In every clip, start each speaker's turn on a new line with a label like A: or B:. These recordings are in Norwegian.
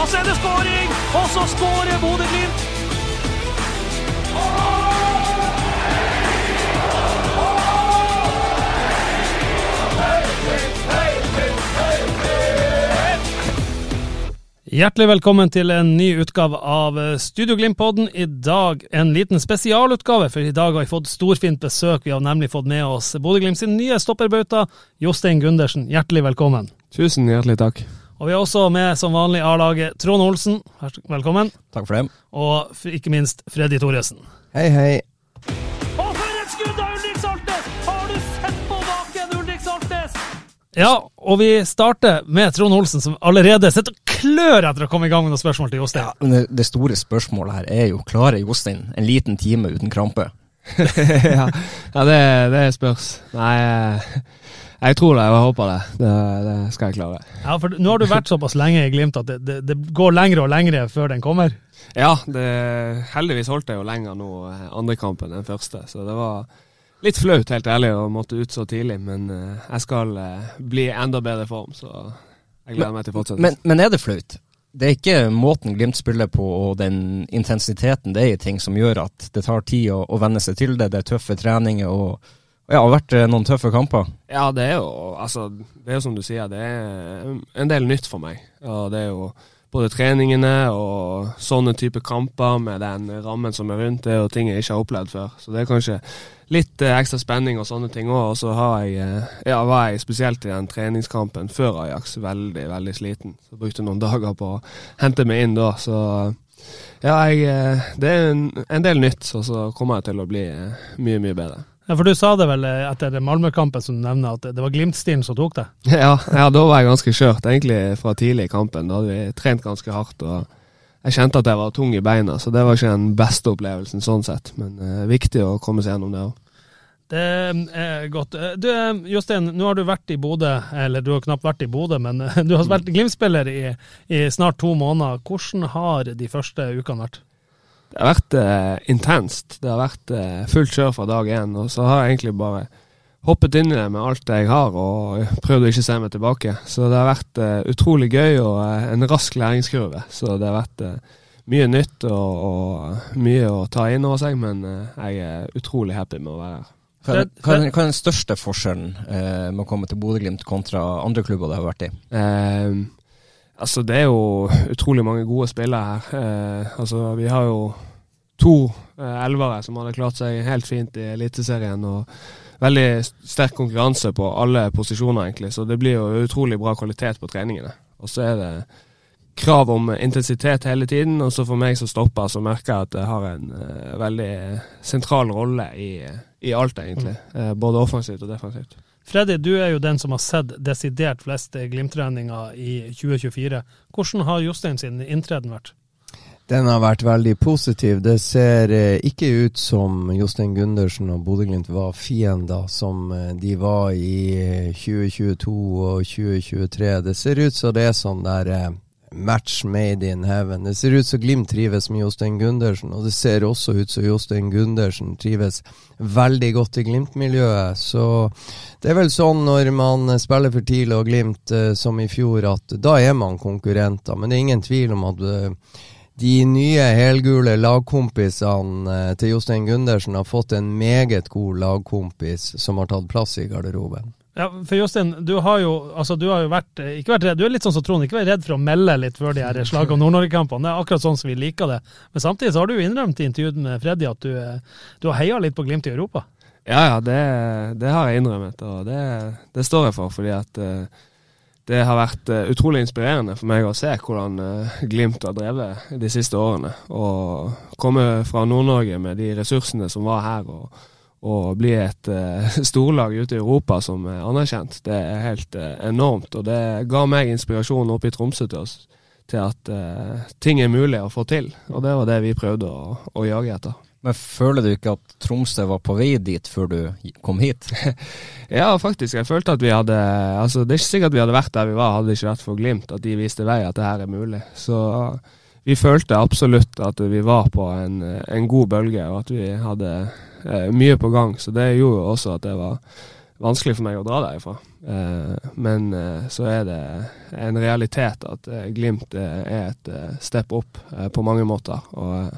A: Så er det skåring, og så skårer Bodø-Glimt. Hjertelig velkommen til en ny utgave av Studio Glimt-podden. I dag en liten spesialutgave, for i dag har vi fått storfint besøk. Vi har nemlig fått med oss Bodø-Glimt sin nye stopperbauta, Jostein Gundersen. Hjertelig velkommen.
B: Tusen hjertelig takk.
A: Og vi har også med som vanlig A-laget Trond Olsen. Velkommen.
B: Takk for det.
A: Og ikke minst Freddy Thoresen.
B: Hei, hei.
A: Og for et skudd av Ulrik Saltnes! Har du sett på baken, Ulrik Saltnes? Ja, og vi starter med Trond Olsen, som allerede sitter og klør etter å komme i gang med noen spørsmål til Jostein.
C: Men det, det store spørsmålet her er jo, klarer Jostein en liten time uten krampe?
B: ja, ja det, det spørs. Nei, eh, jeg tror det, og jeg håper det. det. Det skal jeg klare.
A: Ja, for nå har du vært såpass lenge i Glimt at det, det, det går lengre og lengre før den kommer.
B: Ja, det, heldigvis holdt jeg jo lenger nå eh, andre kampen enn første, så det var litt flaut, helt ærlig, å måtte ut så tidlig. Men eh, jeg skal eh, bli i enda bedre form, så jeg gleder meg til fortsettelsen.
C: Men, men er det flaut? Det er ikke måten Glimt spiller på og den intensiteten, det er ting som gjør at det tar tid å, å venne seg til det. Det er tøffe treninger og ja, det har vært eh, noen tøffe kamper.
B: Ja, det er jo altså, det er som du sier, det er en del nytt for meg. Og det er jo både treningene og sånne type kamper med den rammen som er rundt, det er jo ting jeg ikke har opplevd før. Så det er kanskje litt eh, ekstra spenning og sånne ting òg. Og så eh, ja, var jeg spesielt i den treningskampen før Ajax veldig, veldig sliten. Så brukte noen dager på å hente meg inn da. Så ja, jeg, det er en, en del nytt, og så kommer jeg til å bli mye, mye bedre.
A: Ja, For du sa det vel eh, etter Malmö-kampen som du nevner, at det var Glimt-stilen som tok det?
B: Ja, ja, da var jeg ganske skjørt, egentlig fra tidlig i kampen. Da hadde vi trent ganske hardt. og Jeg kjente at jeg var tung i beina, så det var ikke den beste opplevelsen sånn sett. Men eh, viktig å komme seg gjennom det òg.
A: Det er godt. Eh, Du, eh, Jostein, nå har du vært i Bodø, eller du har knapt vært i Bodø, men eh, du har vært Glimt-spiller i, i snart to måneder. Hvordan har de første ukene vært?
B: Det har vært eh, intenst. Det har vært eh, fullt kjør fra dag én. Og så har jeg egentlig bare hoppet inn i det med alt jeg har, og prøvd å ikke se meg tilbake. Så det har vært eh, utrolig gøy og eh, en rask læringskurve. Så det har vært eh, mye nytt og, og mye å ta inn over seg, men eh, jeg er utrolig happy med å være her.
C: Hva er, hva er, den største forskjellen med å komme til Bodø-Glimt kontra andre klubber du har vært i?
B: Altså, det er jo utrolig mange gode spillere her. Eh, altså, vi har jo to eh, elvere som hadde klart seg helt fint i Eliteserien. og Veldig sterk konkurranse på alle posisjoner, egentlig. Så det blir jo utrolig bra kvalitet på treningene. Og så er det krav om intensitet hele tiden, og så for meg som stopper, så merker jeg at jeg har en eh, veldig sentral rolle i, i alt, egentlig. Eh, både offensivt og defensivt.
A: Freddy, du er jo den som har sett desidert flest Glimt-treninger i 2024. Hvordan har Jostein sin inntreden vært?
D: Den har vært veldig positiv. Det ser eh, ikke ut som Jostein Gundersen og Bodø-Glimt var fiender som eh, de var i eh, 2022 og 2023. Det ser ut som det er sånn der eh, match made in heaven. Det ser ut som Glimt trives med Jostein Gundersen, og det ser også ut som Jostein Gundersen trives veldig godt i Glimt-miljøet. Så det er vel sånn når man spiller for TIL og Glimt eh, som i fjor, at da er man konkurrenter. Men det er ingen tvil om at eh, de nye helgule lagkompisene eh, til Jostein Gundersen har fått en meget god lagkompis som har tatt plass i garderoben.
A: Ja, for Jostein, du har jo, altså, du har jo vært, eh, ikke vært redd, du er litt sånn som Trond, ikke vært redd for å melde litt før de her slag- og Nord-Norge-kampene. Det er akkurat sånn som vi liker det. Men samtidig så har du jo innrømt i intervjuet med Freddy at du, eh, du har heia litt på Glimt i Europa.
B: Ja, ja, det, det har jeg innrømmet, og det, det står jeg for. fordi at eh, det har vært utrolig inspirerende for meg å se hvordan Glimt har drevet de siste årene. Og komme fra Nord-Norge med de ressursene som var her, og, å bli et uh, storlag ute i Europa som er anerkjent, det er helt uh, enormt. Og det ga meg inspirasjon oppe i Tromsø til, oss, til at uh, ting er mulig å få til. Og det var det vi prøvde å, å jage etter.
C: Men føler du ikke at Tromsø var på vei dit før du kom hit?
B: ja, faktisk. Jeg følte at vi hadde Altså, det er ikke sikkert vi hadde vært der vi var, hadde det ikke vært for Glimt, at de viste vei at det her er mulig. Så vi følte absolutt at vi var på en, en god bølge, og at vi hadde mye på gang. Så det gjorde også at det var vanskelig for meg å dra derifra. Eh, men eh, så er det en realitet at eh, Glimt eh, er et eh, step opp på mange måter. Og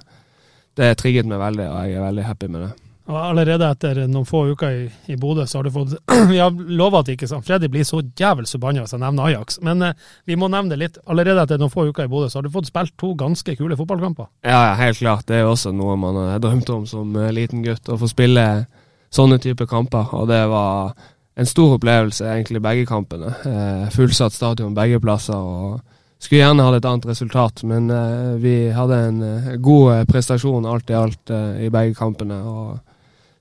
B: det trigget meg veldig, og jeg er veldig happy med det.
A: Og allerede etter noen få uker i, i Bodø, så har du fått Vi har lova at ikke sant, Freddy blir så jævels forbanna hvis jeg nevner Ajax, men eh, vi må nevne det litt. Allerede etter noen få uker i Bodø, så har du fått spilt to ganske kule fotballkamper.
B: Ja, ja, helt klart. Det er også noe man har drømt om som uh, liten gutt, å få spille sånne typer kamper. Og det var en stor opplevelse, egentlig, begge kampene. Uh, fullsatt stadion begge plasser. og skulle gjerne hatt et annet resultat, men uh, vi hadde en uh, god prestasjon alt i alt i begge kampene. og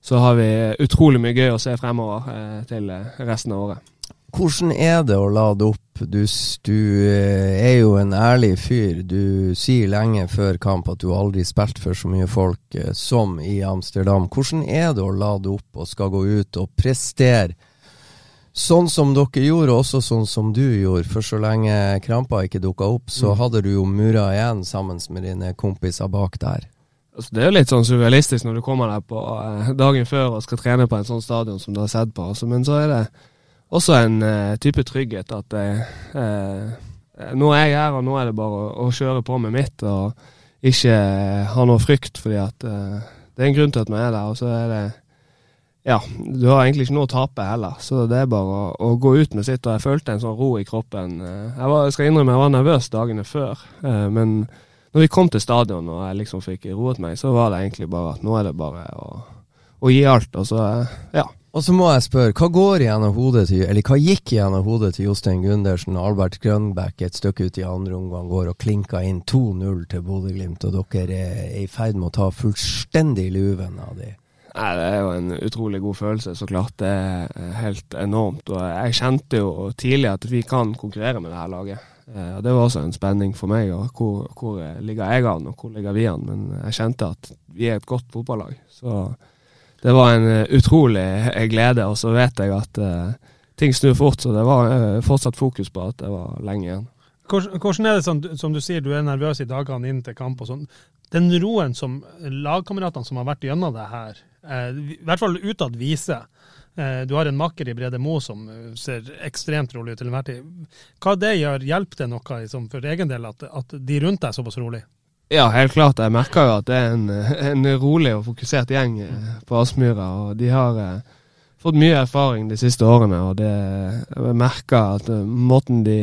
B: så har vi utrolig mye gøy å se fremover eh, til eh, resten av året.
D: Hvordan er det å lade opp? Du, du, eh, er jo en ærlig fyr. Du sier lenge før kamp at du aldri spilt for så mye folk som i Amsterdam. Hvordan er det å lade opp og skal gå ut og prestere? Sånn som dere gjorde, også sånn som du gjorde. For så lenge krampa ikke dukka opp, så mm. hadde du jo mura igjen sammen med dine kompiser bak der.
B: Altså, det er jo litt sånn surrealistisk når du kommer der på eh, dagen før og skal trene på en sånn stadion som du har sett på. Altså, men så er det også en eh, type trygghet at eh, eh, nå er jeg her, og nå er det bare å, å kjøre på med mitt og ikke ha noe frykt, fordi at eh, det er en grunn til at vi er der. Og så er det ja, du har egentlig ikke noe å tape heller, så det er bare å, å gå ut med sitt. Og jeg følte en sånn ro i kroppen. Eh, jeg, var, jeg skal innrømme jeg var nervøs dagene før, men når vi kom til stadion og jeg liksom fikk roet meg, så var det egentlig bare at nå er det bare å, å gi alt. Og så, ja.
D: Og så må jeg spørre, hva går gjennom hodet til, eller hva gikk gjennom hodet til Jostein Gundersen og Albert Grønbæk et stykke ut i andre omgang går og klinker inn 2-0 til Bodø-Glimt, og dere er i ferd med å ta fullstendig luven av de?
B: Nei, Det er jo en utrolig god følelse, så klart. Det er helt enormt. Og jeg kjente jo tidlig at vi kan konkurrere med det her laget. Eh, og Det var også en spenning for meg. og hvor, hvor, ligger jeg an, og hvor ligger vi an? Men jeg kjente at vi er et godt fotballag. Så det var en eh, utrolig glede. Og så vet jeg at uh, ting snur fort, så det var fortsatt fokus på at det var lenge igjen.
A: Hvordan er det sånn, som du sier, du er nervøs i dagene inn til kamp og sånn. Den roen som lagkameratene som har vært gjennom det her, eh, i hvert fall utad viser, Eh, du har en makker i Brede Mo som eh, ser ekstremt rolig ut til enhver tid. Hva det gjør, hjelper det noe liksom, for egen del at, at, de rundt deg er såpass rolig?
B: Ja, helt klart. Jeg merker jo at det er en, en rolig og fokusert gjeng eh, på Aspmyra. Og de har eh, fått mye erfaring de siste årene, og det, jeg merker at måten de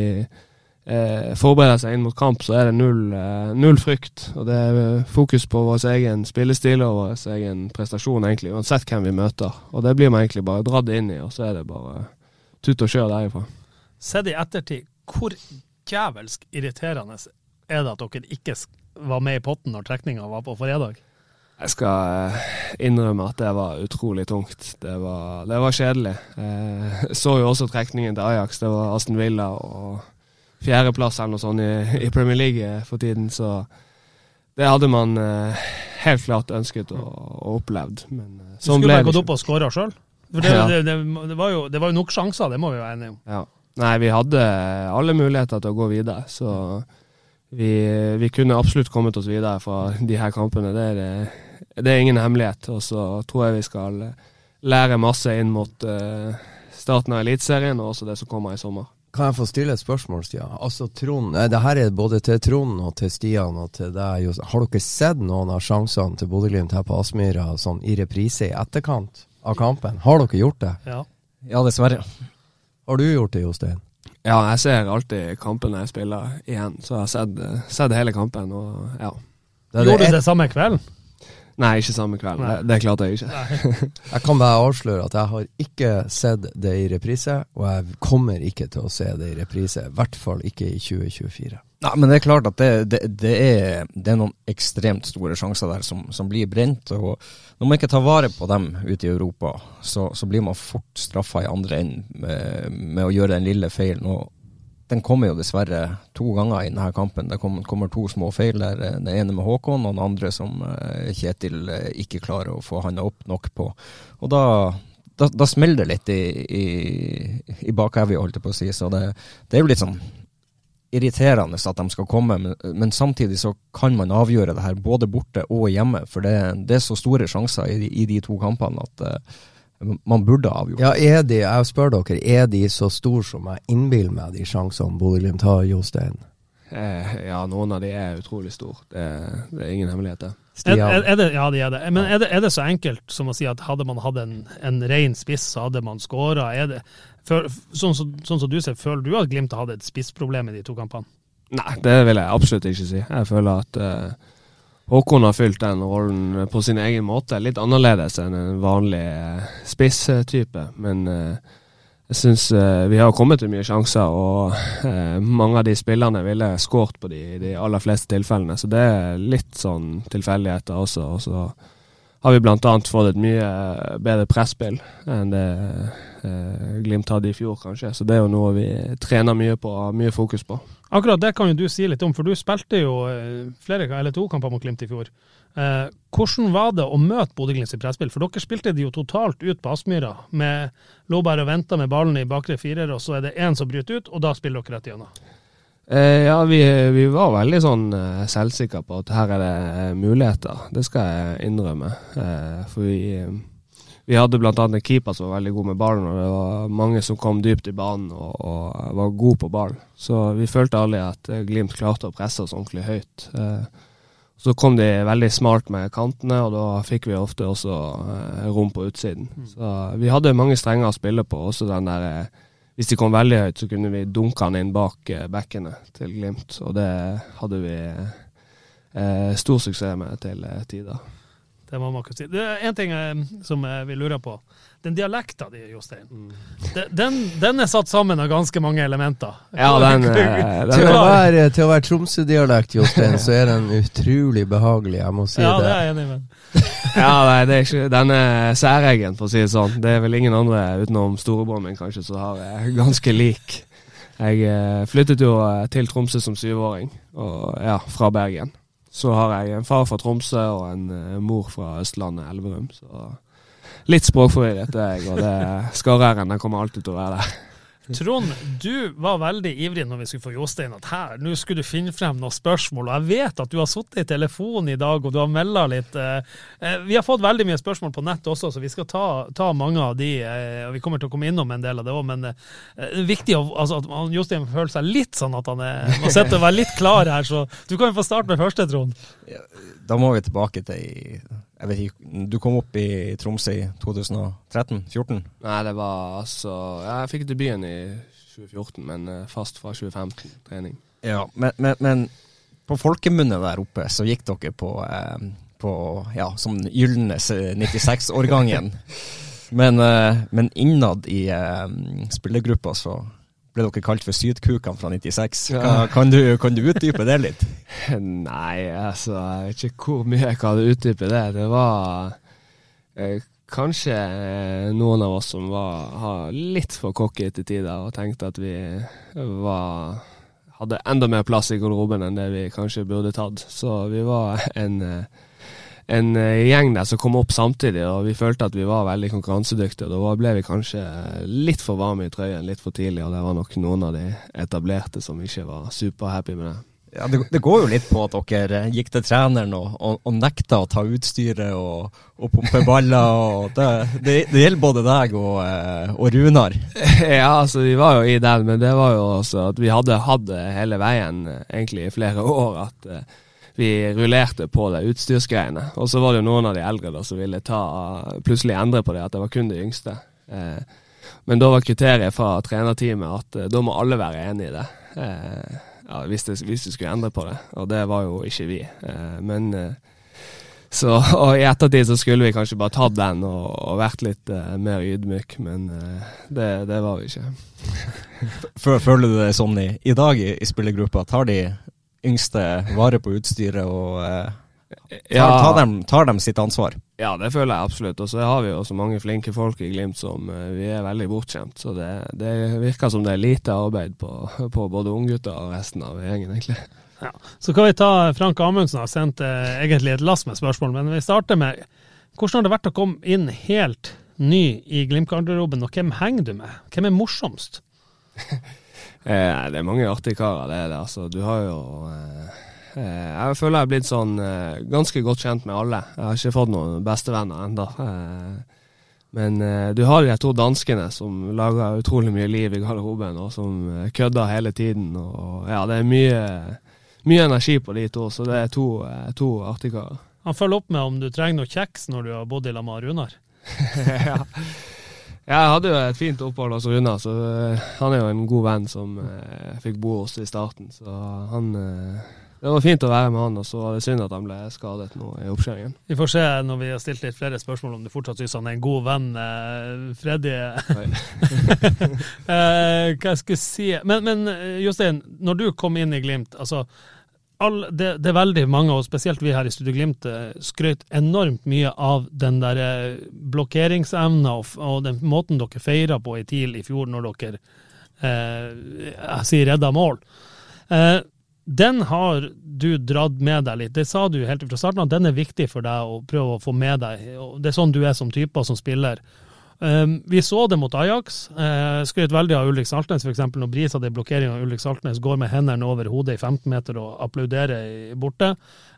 B: eh, forbereder seg inn mot kamp, så er det null, eh, null, frykt. Og det er eh, fokus på vår egen spillestil og vår egen prestasjon, egentlig, uansett hvem vi møter. Og det blir man egentlig bare dratt inn i, og så er det bare tut og kjør derifra.
A: Sett i ettertid, hvor jævelsk irriterende er det at dere ikke var med i potten når trekninga var på fredag?
B: Jeg skal eh, innrømme at det var utrolig tungt. Det var, det var kjedelig. Jeg så jo også trekningen til Ajax. Det var Aston Villa og fjerdeplass eller noe sånt i, i, Premier League eh, for tiden, så det hadde man eh, helt klart ønsket å, å opplevd. Men
A: eh, sånn. Du skulle bare gått opp og skåra sjøl? For det, ja. det, det, var jo, det var jo nok sjanser, det må vi være enige om.
B: Ja. Nei, vi hadde alle muligheter til å gå videre, så vi, vi kunne absolutt kommet oss videre fra de her kampene. Det er, det er ingen hemmelighet. Og så tror jeg vi skal lære masse inn mot uh, starten av Eliteserien og også det som kommer i sommer.
D: Kan jeg få stille et spørsmål, Stian? Altså, Trond, det her er både til Trond og til Stian og til deg. Har dere sett noen av sjansene til Bodø-Glimt her på Aspmyra sånn i reprise i etterkant av kampen? Har dere gjort det?
A: Ja,
C: ja dessverre.
D: Har du gjort det, Jostein?
B: Ja, jeg ser alltid kampene jeg spiller igjen, så jeg har sett, sett hele kampen. og ja.
A: Gjorde du det samme kvelden?
B: Nei, ikke samme kveld. Det, det klarte jeg ikke.
D: jeg kan bare avsløre at jeg har ikke sett det i reprise, og jeg kommer ikke til å se det i reprise. I hvert fall ikke i 2024.
C: Nei, men det er klart at det, det, det, er, det er, noen ekstremt store sjanser der som, som, blir brent. og Når man ikke tar vare på dem ute i Europa, så, så blir man fort straffa i andre enden med, med, å gjøre den lille feilen. og Den kommer jo dessverre to ganger i denne kampen. Det kommer, to små feil der. Den ene med Håkon, og den andre som eh, Kjetil eh, ikke klarer å få handa opp nok på. Og da, da, da smeller det litt i, i, i bakevja, holdt jeg på å si. Så det, det er jo litt sånn irriterende at de skal komme, men, men, samtidig så kan man avgjøre det her både borte og hjemme. For det, det er så store sjanser i, i de to kampene at uh, man burde avgjort.
D: Ja, er de, jeg spør dere, er de så store som jeg innbiller meg de sjansene Bodø-Glimt har, Jostein?
B: Eh, ja, noen av de er utrolig store. Det, det er ingen hemmelighet, det.
A: Er, er, er det, ja, de er det. Men er det, er det, så enkelt som å si at hadde man hatt en, en ren spiss, så hadde man skåra? Sånn, sånn, som du ser, føler du at Glimt hadde et spissproblem i de to kampene?
B: Nei, det vil jeg absolutt ikke si. Jeg føler at uh, Håkon har fylt den rollen på sin egen måte. Litt annerledes enn en vanlig uh, spisstype. Men uh, jeg syns vi har kommet til mye sjanser, og mange av de spillerne ville skåret på de de aller fleste tilfellene. Så det er litt sånn tilfeldigheter også. Og så har vi bl.a. fått et mye bedre presspill enn det Glimt hadde i fjor, kanskje. Så det er jo noe vi trener mye på og har mye fokus på.
A: Akkurat det kan jo du si litt om, for du spilte jo flere eller to kamper mot Glimt i fjor. Eh, hvordan var det å møte Bodø-Glimt i presspill? For dere spilte det jo totalt ut på Aspmyra. med Lå bare og venta med ballen i bakre firer, og så er det én som bryter ut, og da spiller dere rett igjennom.
B: Eh, ja, vi, vi, var veldig sånn eh, selvsikre på at her er det eh, muligheter. Det skal jeg innrømme. Eh, for vi, vi hadde bl.a. en keeper som var veldig god med ballen, og det var mange som kom dypt i banen og, og var gode på ballen. Så vi følte aldri at eh, Glimt klarte å presse oss ordentlig høyt. Eh, så kom de veldig smart med kantene, og da fikk vi ofte også eh, rom på utsiden. Mm. Så vi hadde mange strenger å spille på. Også den der Hvis de kom veldig høyt, så kunne vi dunke han inn bak bekkene til Glimt. Og det hadde vi eh, stor suksess med til tider.
A: Det må man kunne si. Det er en ting eh, som vi lurer på den dialekta di, Jostein, mm. den, den, er satt sammen av ganske mange elementer.
B: Ja, den, den,
D: til, å være, til å være Tromsø-dialekt, Jostein, så er den utrolig behagelig, jeg må si
A: ja,
D: det.
A: det er jeg enig med.
B: ja, nei, det er ikke, den er særegen, for å si det sånn. Det er vel ingen andre utenom storebroren min kanskje som har jeg ganske lik. Jeg eh, flyttet jo eh, til Tromsø som syvåring, og ja, fra Bergen. Så har jeg en far fra Tromsø og en uh, mor fra Østlandet, Elverum. Så litt språkforvirret, er jeg, og det skarre-r-en kommer alltid til å være der.
A: Trond, du var veldig ivrig når vi skulle få Jostein at her, nå skulle du finne frem noen spørsmål. og Jeg vet at du har sittet i telefonen i dag og du har melda litt. Eh, eh, vi har fått veldig mye spørsmål på nett også, så vi skal ta, ta mange av de. Eh, og Vi kommer til å komme innom en del av det òg, men det er viktig altså, at Jostein føler seg litt sånn at han er, må sitte og være litt klar her. Så du kan jo få starte med første, Trond.
C: Da må vi tilbake til jeg vet ikke, Du kom opp i Tromsø i 2013-2014?
B: Nei, det var altså Jeg fikk debuten i 2014, men eh, fast fra 2015. Trening.
C: Ja, men, men, men på folkemunne der oppe så gikk dere på, eh, på ja, som gylne 96-årgangen. men, eh, men, innad i eh, spillergruppa så ble dere kalt for Sydkukene fra 96. Kan, kan, du, kan, du, utdype det litt?
B: Nei, altså, jeg vet ikke hvor mye jeg kan utdype det. Det var eh, kanskje eh, noen av oss som var litt for cocky til tider og tenkte at vi var hadde enda mer plass i garderoben enn det vi kanskje burde tatt. Så vi var en eh, en eh, gjeng der som kom opp samtidig, og vi følte at vi var veldig konkurransedyktige. Da ble vi kanskje litt for varme i trøyen litt for tidlig, og det var nok noen av de etablerte som ikke var superhappy med det.
C: Ja, det, det, går jo litt på at dere gikk til treneren og, og, og nekta å ta utstyret og, og pumpe baller. Og det, det, det, gjelder både deg og, eh, Runar.
B: Ja, altså vi var jo i den, men det var jo også at vi hadde hatt det hele veien eh, egentlig i flere år. at vi rullerte på det utstyrsgreiene. Og så var det jo noen av de eldre da, som ville ta, plutselig endre på det, at det var kun de yngste. Eh, men da var kriteriet fra trenerteamet at eh, da må alle være enig i det. Eh, ja, hvis, det skulle endre på det, og det var jo ikke vi. Eh, men eh, så, og i ettertid så skulle vi kanskje bare tatt den og, og vært litt eh, mer ydmyk, men det, det, var vi ikke.
C: Føler du det sånn i, i dag i, i spillergruppa? Tar de yngste vare på utstyret og eh, tar,
B: Ja.
C: tar, dem, tar dem sitt ansvar?
B: Ja, det føler jeg absolutt. Og så har vi jo så mange flinke folk i Glimt som eh, vi er veldig bortskjemt. Så det, det virker som det er lite arbeid på, på både unggutter og resten av gjengen, egentlig.
A: Ja. Så kan vi ta Frank Amundsen har sendt eh, egentlig et lass med spørsmål, men vi starter med hvordan har det vært å komme inn helt ny i Glimt-garderoben, og hvem henger du med? Hvem er morsomst?
B: Eh, det er mange artige karer, det er det. Altså, du har jo eh, eh, Jeg føler jeg er blitt sånn eh, ganske godt kjent med alle. Jeg har ikke fått noen bestevenner ennå. Eh, men eh, du har de to danskene som lager utrolig mye liv i garderoben, og som kødder hele tiden. Og ja, det er mye, mye energi på de to, så det er to, to artige karer.
A: Han følger opp med om du trenger noe kjeks når du har bodd i lag med Runar.
B: ja. Jeg hadde jo et fint opphold hos Runa, så eh, han er jo en god venn som eh, fikk bo hos i starten. Så han eh, Det var fint å være med han, og så var det synd at han ble skadet nå i oppkjøringen.
A: Vi får se når vi har stilt litt flere spørsmål om du fortsatt syns han er en god venn. Freddy Hva jeg skulle si Men, men Jostein, når du kom inn i Glimt altså all, det, det er veldig mange, og spesielt vi her i Studio Glimt, eh, skrøt enormt mye av den der eh, blokkeringsevna og, og den måten dere feira på i TIL i fjor, når dere eh, jeg sier redda mål. Eh, den har du dratt med deg litt. Det sa du helt fra starten, at den er viktig for deg å prøve å få med deg. Det er sånn du er som type og som spiller. Um, vi så det mot Ajax. Uh, Skrøt veldig av Ulrik Saltnes, f.eks. når Bris hadde blokkering av Ulrik Saltnes, går med hendene over hodet i 15 meter og applauderer borte.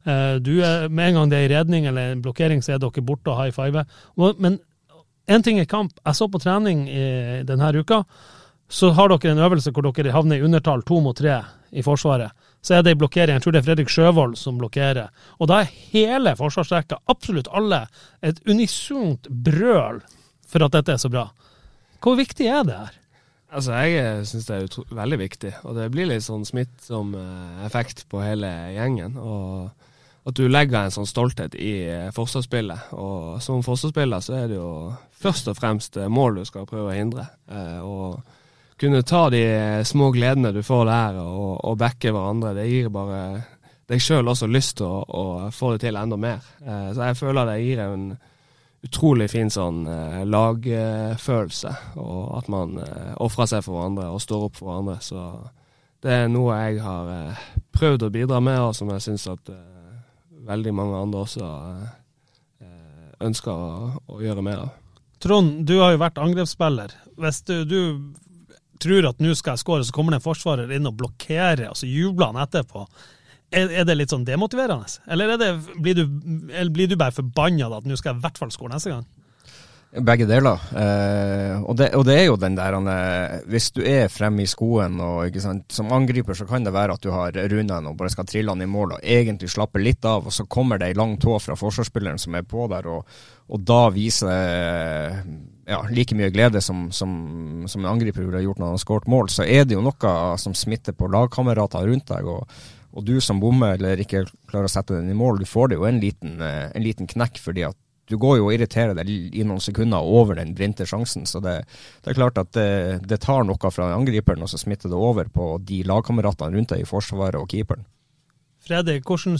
A: Uh, du er, Med en gang det er en redning eller en blokkering, så er dere borte og high five. Men én ting er kamp. Jeg så på trening i denne uka. Så har dere en øvelse hvor dere havner i undertall to mot tre i Forsvaret. Så er det en blokkering. Jeg tror det er Fredrik Sjøvold som blokkerer. Og da er hele forsvarsrekka, absolutt alle, et unisont brøl for at dette er så bra. Hvor viktig er det her?
B: Altså, Jeg syns det er veldig viktig, og det blir litt sånn smittsom eh, effekt på hele gjengen. og At du legger en sånn stolthet i eh, forsvarsspillet. Og som forsvarsspiller så er det jo først og fremst eh, mål du skal prøve å hindre. Eh, og kunne ta de små gledene du får der, og, og backe hverandre, det gir bare deg sjøl også lyst til å, å få det til enda mer. Eh, så jeg føler det gir en utrolig fin sånn eh, lagfølelse, og at man eh, ofrer seg for hverandre og står opp for hverandre. Så det er noe jeg har eh, prøvd å bidra med, og som jeg syns at eh, veldig mange andre også ønsker å, å gjøre mer av.
A: Trond, du har jo vært angrepsspiller. Hvis du, du tror at nå skal jeg skåre, så kommer det en forsvarer inn og blokkerer, og så jubler han etterpå. Er, det litt sånn demotiverende? Eller, er det, blir, du, eller blir du bare forbanna at nå skal jeg i hvert fall skåre neste gang?
C: Begge deler. Eh, og, det, og det er jo den der Hvis du er fremme i skoen og sant, som angriper, så kan det være at du har runda den og bare skal trille han i mål og egentlig slappe litt av, og så kommer det ei lang tå fra forsvarsspilleren som er på der, og, og da viser det ja, like mye glede som, som, som en angriper ville gjort når han har skåret mål, så er det jo noe som smitter på lagkamerater rundt deg. og og du som bommer eller ikke klarer å sette den i mål, du får det jo en liten, eh, en liten knekk fordi at du går jo og irriterer deg i noen sekunder over den brinte sjansen. Så det, det er klart at det, det tar noe fra angriperen, og så smitter det over på de lagkameratene rundt deg i forsvaret og keeperen.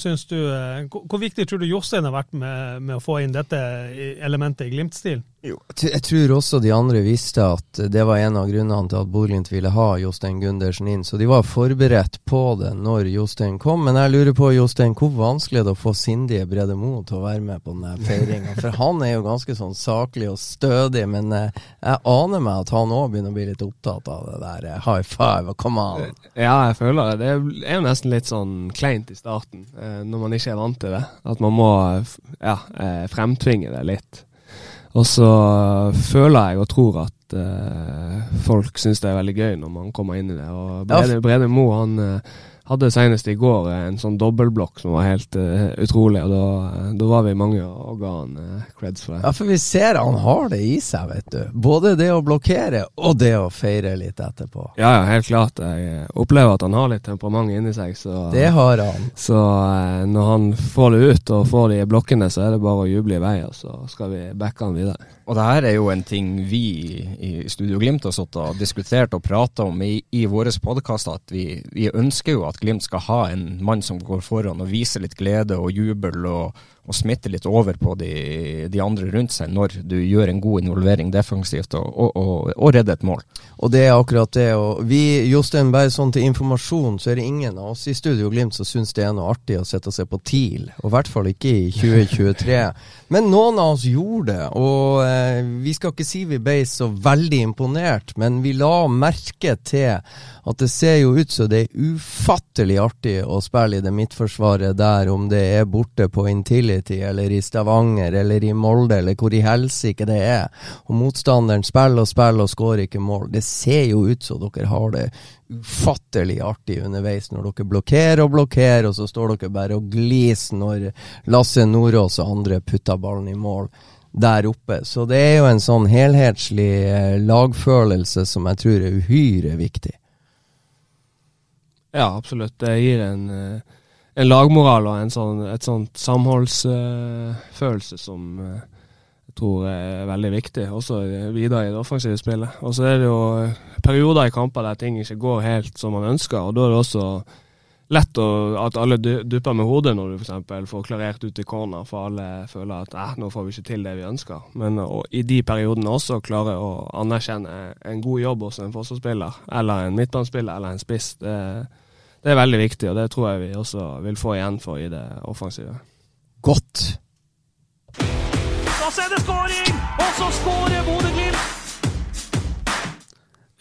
A: Synes du, eh, hvor viktig tror du Jostein har vært med, med å få inn dette elementet i Glimt-stil?
D: Jeg tr- Jeg tror også de andre visste at det var en av grunnene til at Bodø-Glimt ville ha Jostein Gundersen inn, så de var forberedt på det når Jostein kom. Men jeg lurer på, Jostein, hvor vanskelig er det å få sindige Brede Moe til å være med på denne feiringa? For han er jo ganske sånn saklig og stødig, men eh, jeg aner meg at han òg begynner å bli litt opptatt av det der eh, high five og come on.
B: Ja, jeg føler det. Det er jo nesten litt sånn kleint i starten, eh, når man ikke er vant til det. At man må eh, ja, eh, fremtvinge det litt. Og så føler jeg og tror at eh, folk syns det er veldig gøy når man kommer inn i det. Og Brede, Brede Mo, han eh, hadde senest i går en sånn dobbeltblokk som var helt uh, utrolig, og da, eh, da var vi mange og ga han uh, creds for det.
D: Ja, for vi ser han har det i seg, vet du. Både det å blokkere og det å feire litt etterpå.
B: Ja, ja, helt klart. Jeg opplever at han har litt temperament inni seg. Så,
D: Det har han.
B: så uh, når han får det ut og får de blokkene, så er det bare å juble i vei, og så skal vi backe han videre.
C: Og det her er jo en ting vi i Studio Glimt har satt og diskutert og prata om i, i våre podkaster, at vi, vi, ønsker jo at Glimt skal ha en mann som går foran og viser litt glede og jubel og, og smitte litt over på de, de, andre rundt seg når du gjør en god involvering defensivt og, og, og, og redder et mål.
D: Og det er akkurat det. og vi, Jostein, bare sånn til informasjon, så er det ingen av oss i Studio Glimt som syns det er noe artig å sette og se på TIL. Og i hvert fall ikke i 2023. Men noen av oss gjorde det, og eh, vi skal ikke si vi ble så veldig imponert, men vi la merke til at det ser jo ut som det er ufattelig artig å spille i det midtforsvaret der, om det er borte på Intility eller i Stavanger eller i Molde eller hvor i helsike det er. Og motstanderen spiller og spiller og skårer ikke mål. Det ser jo ut som dere har det ufattelig artig underveis når dere blokkerer og blokkerer, og så står dere bare og gliser når Lasse Nordås og andre putter ballen i mål der oppe. Så det er jo en sånn helhetslig eh, lagfølelse som jeg tror er uhyre viktig.
B: Ja, absolutt. Det gir en, eh, en lagmoral og en sånn, et sånt samholdsfølelse som uh, jeg tror er veldig viktig, også videre i det offensive spillet. Og så er det jo perioder i kamper der ting ikke går helt som man ønsker, og da er det også lett å, at alle dupper med hodet når du f.eks. får klarert ut i corner, for alle føler at eh, nå får vi ikke til det vi ønsker. Men i de periodene også klare å anerkjenne en god jobb hos en forsvarsspiller, eller en midtbanespiller eller en spiss, det, det, er veldig viktig, og det tror jeg vi også vil få igjen for i det offensive.
D: Godt.
A: Da er det skåring, og så skårer Bodø-Glimt!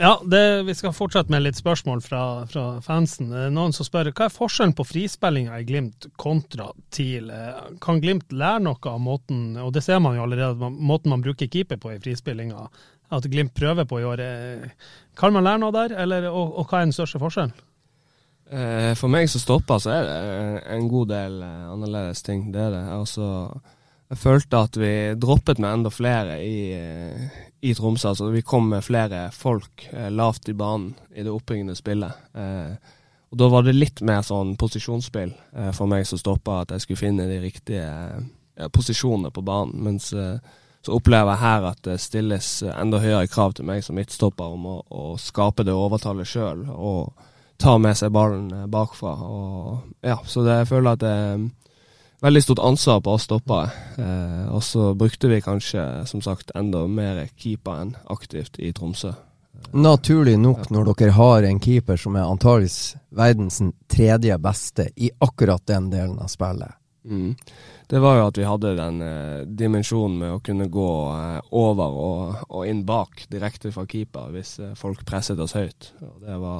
A: Ja, det, vi skal fortsette med litt spørsmål fra, fra fansen. Noen som spør hva er forskjellen på frispillinga i Glimt kontra TIL? Kan Glimt lære noe av måten, og det ser man jo allerede, måten man bruker keeper på i frispillinga, at Glimt prøver på i år. Kan man lære noe der, eller, og, og hva er den største forskjellen?
B: Eh, for meg som stoppa, så er det en god del eh, annerledes ting. Det er det. Altså, jeg følte at vi droppet med enda flere i, eh, i Tromsø. Altså, vi kom med flere folk eh, lavt i banen i det oppbyggende spillet. Eh, og Da var det litt mer sånn posisjonsspill eh, for meg som stoppa, at jeg skulle finne de riktige eh, posisjonene på banen. Mens eh, så opplever jeg her at det stilles enda høyere krav til meg som midtstopper om å, å skape det overtallet sjøl og ta med seg ballen bakfra. Og, ja, så det, jeg føler at det er veldig stort ansvar på oss stoppere. Eh, og så brukte vi kanskje, som sagt, enda mer keeper enn aktivt i Tromsø.
D: Naturlig nok, når dere har en keeper som er antageligvis verdens tredje beste i akkurat den delen av spillet.
B: Mm. Det var jo at vi hadde den eh, dimensjonen med å kunne gå eh, over og, og, inn bak direkte fra keeper hvis eh, folk presset oss høyt.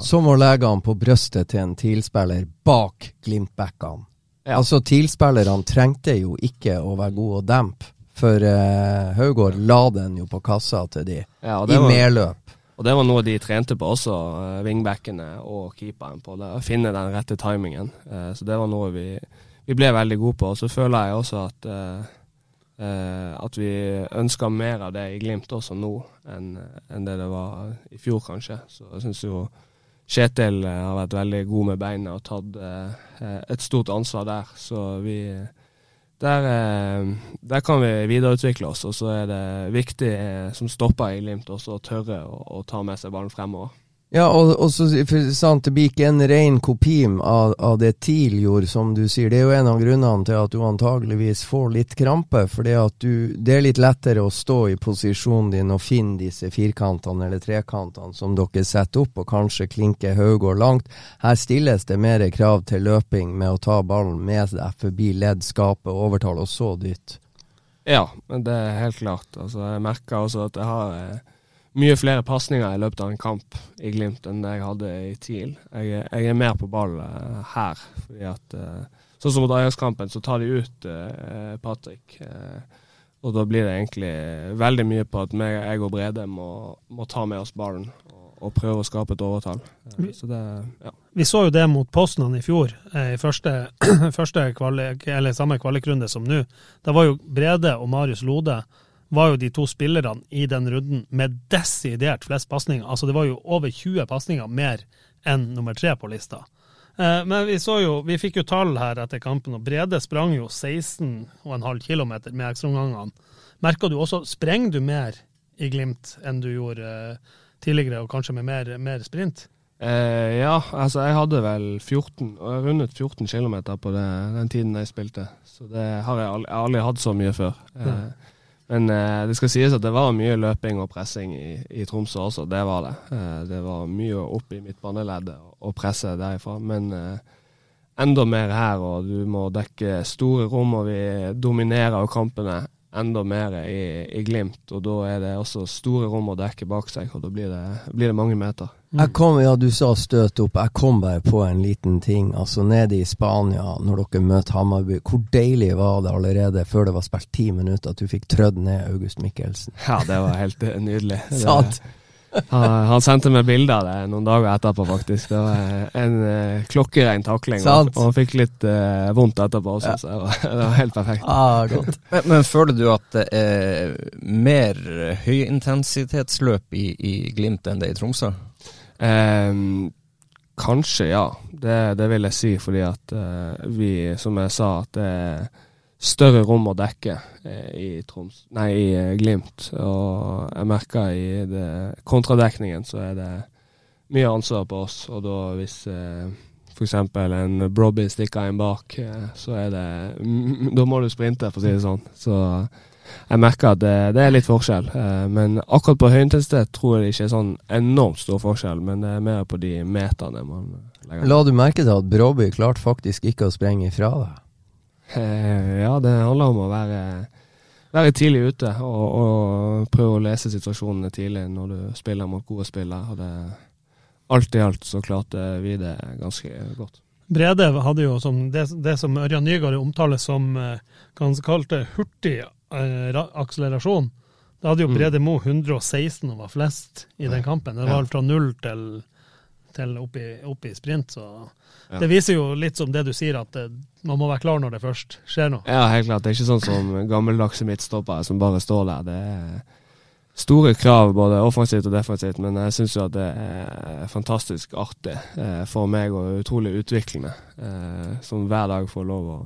D: Som å legge han på brøstet til en TIL-spiller bak Glimt-backene. Ja. Altså, TIL-spillerne trengte jo ikke å være gode å dempe, for uh, Haugård la den jo på kassa til de, ja, i medløp.
B: Og det var noe de trente på også, uh, wingbackene og keeperen, på å finne den rette timingen. Uh, så det var noe vi, vi, ble veldig gode på. Og så føler jeg også at at vi ønsker mer av det i Glimt også nå enn, en det det var i fjor, kanskje. Så jeg syns jo Kjetil eh, har vært veldig god med beina og tatt eh, et stort ansvar der. Så vi der, eh, der, kan vi videreutvikle oss, og så er det viktig som stopper i Glimt også å tørre å, å ta med seg ballen fremover.
D: Ja, og, og så sant, det blir ikke en ren kopi av, av, det TIL gjorde, som du sier. Det er jo en av grunnene til at du antageligvis får litt krampe. For det er litt lettere å stå i posisjonen din og finne disse firkantene eller trekantene som dere setter opp, og kanskje klinke Haugård langt. Her stilles det mer krav til løping med å ta ballen med deg forbi ledd, skape overtall, og så dytt.
B: Ja, det er helt klart. Altså, jeg merker også at jeg har eh, mye flere pasninger i løpet av en kamp i Glimt enn det jeg hadde i TIL. Jeg, jeg er mer på ball uh, her. fordi at uh, Sånn som mot Ajax-kampen, så tar de ut uh, Patrick. og da blir det egentlig veldig mye på at meg, jeg og Brede må, må ta med oss ballen og, prøve å skape et overtall. så det, ja.
A: Vi så jo det mot Poznan i fjor, i første, første kvalik, eller samme kvalikrunde som nå. Da var jo Brede og Marius Lode var jo de to spillerne i den runden med desidert flest pasninger. Altså det var jo over 20 pasninger mer enn nummer tre på lista. Eh, men vi så jo, vi fikk jo tall her etter kampen, og Brede sprang jo 16,5 km med ekstraomgangene. Merker du også Sprenger du mer i Glimt enn du gjorde eh, tidligere, og kanskje med mer, mer sprint?
B: Eh, ja, altså jeg hadde vel 14, og jeg rundet 14 km på det, den tiden jeg spilte. Så det har jeg aldri, jeg har aldri hatt så mye før. Eh, men eh, det skal sies at det var mye løping og pressing i, i Tromsø også, det var det. Eh, det var mye opp i midtbaneleddet og presse derifra. Men eh, enda mer her, og du må dekke store rom, og vi dominerer kampene enda mer i, i Glimt. Og da er det også store rom å dekke bak seg, og da blir det, blir det mange meter.
D: Jeg kom, ja, Du sa støt opp. Jeg kom bare på en liten ting. Altså Nede i Spania, når dere møter Hammarby, hvor deilig var det allerede før det var spilt ti minutter at du fikk trødd ned August Mikkelsen?
B: Ja, det var helt eh, nydelig.
D: Sant?
B: Han, han sendte meg bilde av det noen dager etterpå, faktisk. Det var en uh, klokkerein takling, og,
D: Sant.
B: og han fikk litt uh, vondt etterpå også, så det var, det var helt perfekt.
D: Ah, godt.
C: Men, men føler du at det er mer høyintensitetsløp i, i Glimt enn det i Tromsø?
B: Ehm, kanskje, ja. Det, det vil jeg si, fordi at eh, vi, som jeg sa, at det er større rom å dekke eh, i Troms, nei, i eh, Glimt. Og jeg merker i det, kontradekningen så er det mye ansvar på oss. Og da hvis eh, f.eks. en Brobby stikker en bak, eh, så er det Da må du sprinte, for å si det sånn. Så jeg merker at det, det er litt forskjell. Eh, men akkurat på høyintensitet tror jeg det ikke er sånn enormt stor forskjell, men det er mer på de meterne man legger
D: La du merke til at Bråby klarte faktisk ikke å sprenge ifra deg?
B: Eh, Ja, det handler om å være, være tidlig ute og, og prøve å lese situasjonene tidlig når du spiller mot gode spillere. Og det, alt i alt så klarte vi det ganske godt.
A: Brede hadde jo som det, det som Ørjan Nygaard omtaler som ganske hva han kalte hurtig eh, akselerasjon. Da hadde jo
B: Mm.
A: Brede Mo 116 og var flest i den kampen. Det var
B: alt
A: fra null til, til opp, i, opp i sprint. Så det viser jo litt som det du sier, at det, man må være klar når det først skjer noe.
B: Ja, helt klart. Det er ikke sånn som gammeldagse midtstoppere som bare står der. Det er store krav både offensivt og defensivt, men jeg syns jo at det er fantastisk artig eh, for meg og utrolig utviklende. Eh, som hver dag får lov å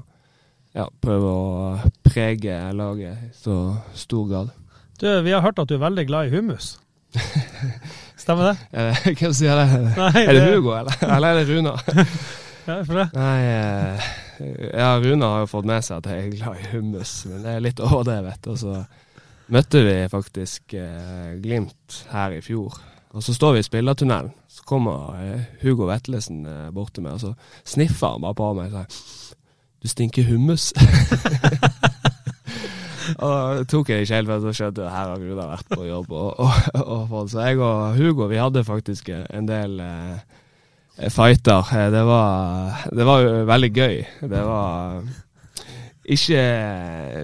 B: ja, prøve å prege laget i så stor grad.
A: Du, vi har hørt at du er veldig glad i hummus. Stemmer det?
B: Eh, Hvem sier det?
A: Nei,
B: Er det Hugo, eller? Eller er det Runa?
A: Ja, for det?
B: Nei, eh, ja, Runa har jo fått med seg at jeg er glad i hummus, men det er litt overdrevet. Og så møtte vi faktisk eh, Glimt her i fjor. Og så står vi i spillertunnelen. Så kommer eh, Hugo Vetlesen bort til meg, og så sniffer han bare på meg og sier Du stinker hummus. og det tok jeg ikke helt, for så skjønte jeg at her har Gruda vært på jobb. Og, og, og, så jeg og Hugo vi hadde faktisk en del eh, fighter. Eh, Det var, det var veldig gøy. Det var ikke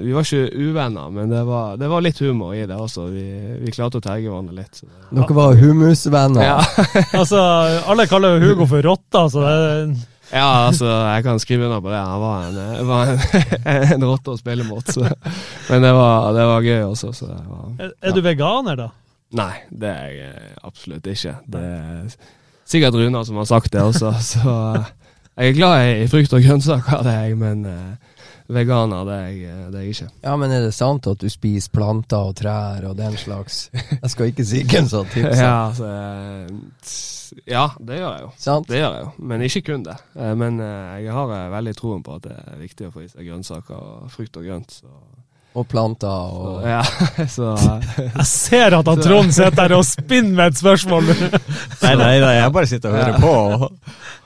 B: Vi var ikke uvenner, men det var, det var litt humor i det også. Vi, vi klarte å terge hverandre litt. Så det,
D: Dere var hummusvenner.
B: ja.
A: Altså, alle kaller jo Hugo for rotta, så det er
B: ja, altså, jeg kan skrive under på det. Han var en, var en, en rotte å spille mot. Så. Men det var, det var gøy også. Var,
A: Er, er du veganer, da?
B: Nei, det er jeg absolutt ikke. Det er sikkert Runa som har sagt det også. Så jeg er glad i frukt og grønnsaker, det er jeg, men eh, veganer det er jeg, det er jeg ikke.
D: Ja, men er det sant at du spiser planter og trær og den slags? Jeg skal ikke si hvem som tipser.
B: Ja, altså, eh, ja, det gjør jeg jo.
D: Sant?
B: Det gjør jeg jo, men ikke kun det. Eh, Men eh, jeg har eh, veldig troen på at det er viktig å få i seg grønnsaker og frukt og grønt. Så,
D: Og planter
B: så
D: og
B: ja, så
A: Jeg ser at han Trond sitter der og spinner med et spørsmål.
C: Nei, nei, nei, jeg bare sitter og hører på og,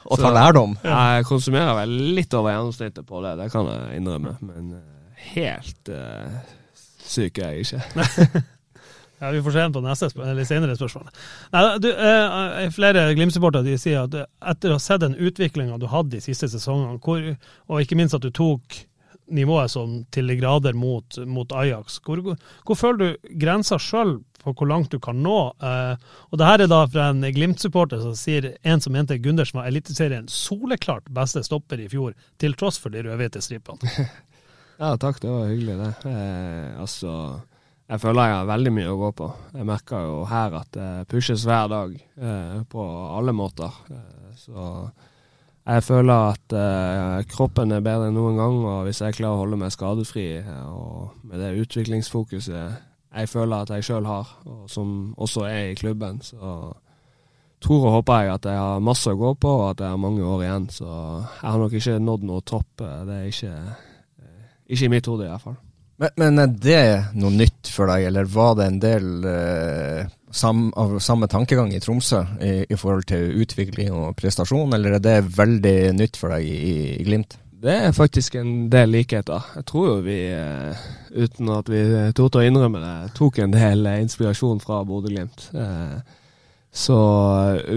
C: og tar lærdom.
B: Jeg konsumerer vel litt over gjennomsnittet på det, det kan jeg innrømme. Men eh, helt uh, syk er jeg ikke.
A: Ja, Vi får se på neste spør eller senere spørsmål. Nei, du, eh, flere Glimt-supportere sier at etter å ha sett den utviklinga du hadde de siste sesongene, hvor, og ikke minst at du tok nivået som til de grader mot, mot Ajax, hvor, hvor føler du grensa sjøl på hvor langt du kan nå? Eh, og det her er da fra en Glimt-supporter som sier en som mente Gundersen var Eliteserien soleklart beste stopper i fjor, til tross for de rødhvite stripene.
B: Ja, takk, det var hyggelig, det. Eh, altså, jeg føler jeg har veldig mye å gå på. Jeg merker jo her at det pushes hver dag, eh, på alle måter. Eh, så jeg føler at eh, kroppen er bedre enn noen gang, og hvis jeg klarer å holde meg skadefri og med det utviklingsfokuset jeg føler at jeg sjøl har, og som også er i klubben, så tror og håper jeg at jeg har masse å gå på, og at jeg har mange år igjen. Så jeg har nok ikke nådd noe topp. Det er ikke, ikke i mitt hode, i hvert fall.
C: Men, men, er det noe nytt for deg, eller var det en del eh, sam, av samme tankegang i Tromsø i, i, forhold til utvikling og prestasjon, eller er det veldig nytt for deg i, i Glimt?
B: Det er faktisk en del likheter. Jeg tror jo vi, eh, uten at vi torde å innrømme det, tok en del inspirasjon fra Bodø-Glimt. Eh, så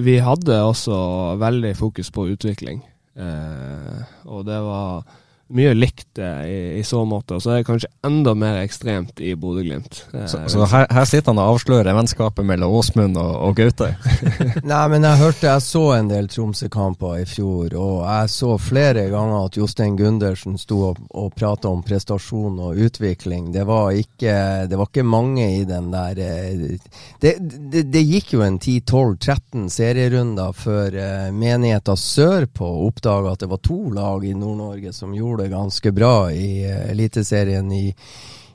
B: vi hadde også veldig fokus på utvikling. Eh, og det var mye likt i, i, så måte. Og så er det kanskje enda mer ekstremt i Bodø-Glimt.
C: Så, så her, her, sitter han og avslører vennskapet mellom Åsmund og, og Gaute?
D: Nei, men jeg hørte jeg så en del Tromsø-kamper i fjor, og jeg så flere ganger at Jostein Gundersen sto og, og prata om prestasjon og utvikling. Det var, ikke, det var ikke mange i den der eh, Det, det, det gikk jo en 10-12-13 serierunder før menigheta sørpå oppdaga at det var to lag i Nord-Norge som gjorde gjorde det ganske bra i uh, Eliteserien i,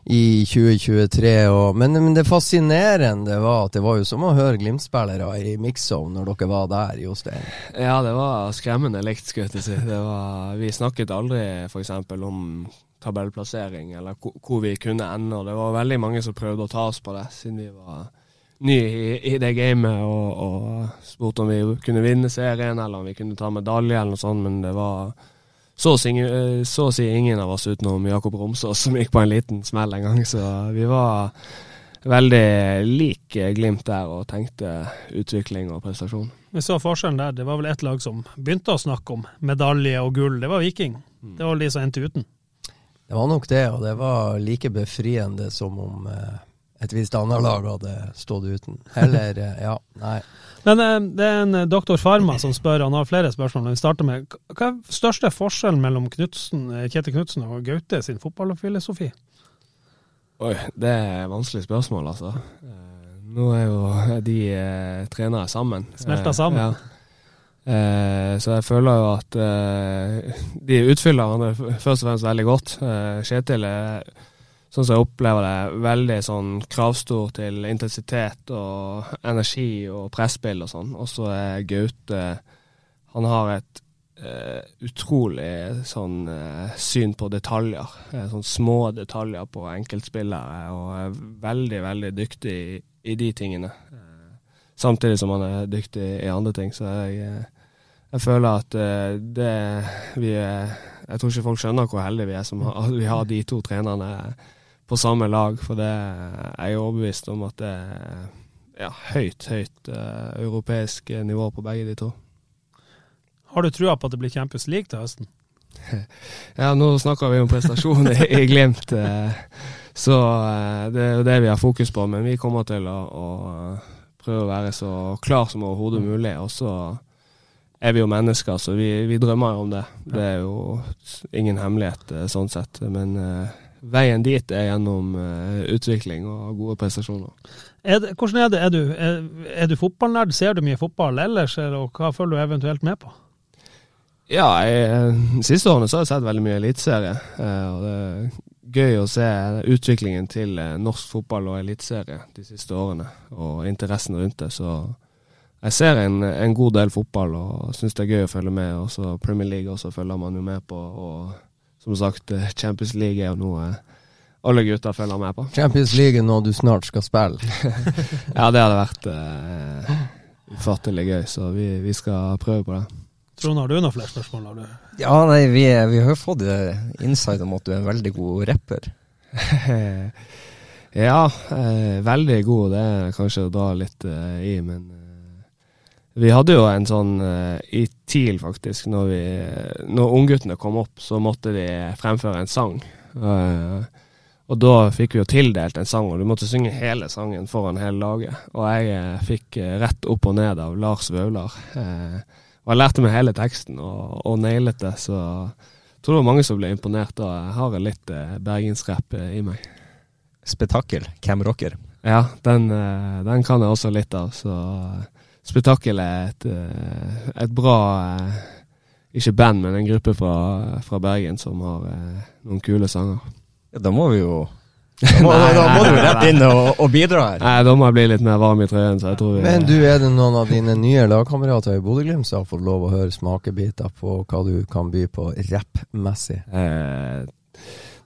D: i 2023. Og, men, men, det fascinerende var at det var jo som å høre Glimt-spillere i mix-zone når dere var der, Jostein.
B: Ja, det var skremmende likt, skulle jeg si. Vi snakket aldri f.eks. om tabellplassering eller hvor vi kunne ende. og Det var veldig mange som prøvde å ta oss på det, siden vi var nye i, i, det gamet og, og spurte om vi kunne vinne serien eller om vi kunne ta medalje eller noe sånt, men det var så å, si, eh, så å si ingen av oss utenom Jakob Romsås som gikk på en liten smell en gang. Så vi var veldig lik Glimt der og tenkte utvikling og prestasjon.
A: Vi så forskjellen der. Det var vel ett lag som begynte å snakke om medalje og gull. Det var Viking. Mm. Det var de som endte uten.
D: Det var nok det, og det var like befriende som om eh, et visst annet lag hadde stått uten. Eller, eh, ja, nei.
A: Men eh, det er en eh, doktor Farma som spør, han har flere spørsmål. Vi starter med, Hva er største forskjellen mellom Knudsen, eh, Kjetil Knutsen og Gaute sin fotballfilosofi?
B: Oi, det er et vanskelig spørsmål, altså. Nå er jo de eh, trenere sammen.
A: Smelta sammen.
B: Ja. Eh, så jeg føler jo at eh, de utfyller hverandre først og fremst veldig godt. Kjetil er sånn som jeg opplever det, veldig sånn kravstor til intensitet og energi og presspill og sånn. Og så er Gaute Han har et uh, utrolig sånn uh, syn på detaljer. Uh, sånn små detaljer på enkeltspillere, og er veldig, veldig dyktig i, i de tingene. samtidig som han er dyktig i andre ting. Så jeg, jeg føler at det vi er Jeg tror ikke folk skjønner hvor heldige vi er som har, vi har de to trenerne på samme lag, for det er jeg overbevist om at det er ja, høyt, høyt uh, europeisk nivå på begge de to.
A: Har du trua på at det blir Champions League til høsten?
B: ja, nå snakker vi om prestasjoner i, Glimt, uh, så uh, det er jo det vi har fokus på. Men vi kommer til å, å prøve å være så klar som overhodet mulig. Og så er vi jo mennesker, så vi, vi drømmer om det. Det er jo ingen hemmelighet sånn sett. Men veien dit er gjennom uh, utvikling og gode prestasjoner.
A: Er det, hvordan er det? Er du, er, er du fotballnerd? Ser du mye fotball ellers, og hva følger du eventuelt med på?
B: Ja, jeg, eh, de siste årene så har jeg sett veldig mye eliteserie. Uh, og det er gøy å se utviklingen til norsk fotball og eliteserie de siste årene, og interessen rundt det. Så jeg ser en, en god del fotball og syns det er gøy å følge med. Også Premier League også følger man jo med på. og som sagt, eh, Champions League er jo noe alle gutter følger med på.
D: Champions League er noe du snart skal spille?
B: ja, det hadde vært uh, ufattelig gøy, så vi, vi, skal prøve på det.
A: Trond, har du noen flere spørsmål? Har du?
C: Ja, nei, vi, vi har fått fått insight om at du er en veldig god rapper.
B: ja, eh, veldig god. Det er kanskje å dra litt eh, i, men vi hadde jo en sånn uh, i TIL, faktisk. Når, vi, når ungguttene kom opp, så måtte de fremføre en sang. Uh, og da fikk vi jo tildelt en sang, og du måtte synge hele sangen foran hele laget. Og jeg uh, fikk rett opp og ned av Lars Vaular. og jeg lærte meg hele teksten og, og nailet det, så jeg tror det var mange som ble imponert. Og Jeg har litt bergensrapp i meg.
C: Spetakkel, Cam Rocker.
B: Ja, den, den, kan jeg også litt av, så spetakkel er et, eh, et bra eh, Ikke band, men en gruppe fra, fra Bergen som har eh, noen kule sanger.
C: Ja, da må vi jo Da må, da må du rett inn og, og bidra her.
B: Nei, da må jeg bli litt mer varm i trøyen, så jeg tror vi
D: Men du, er det noen av dine nye lagkamerater i Bodø-Glimt som har fått lov å høre smakebiter på hva du kan by på rappmessig?
B: eh,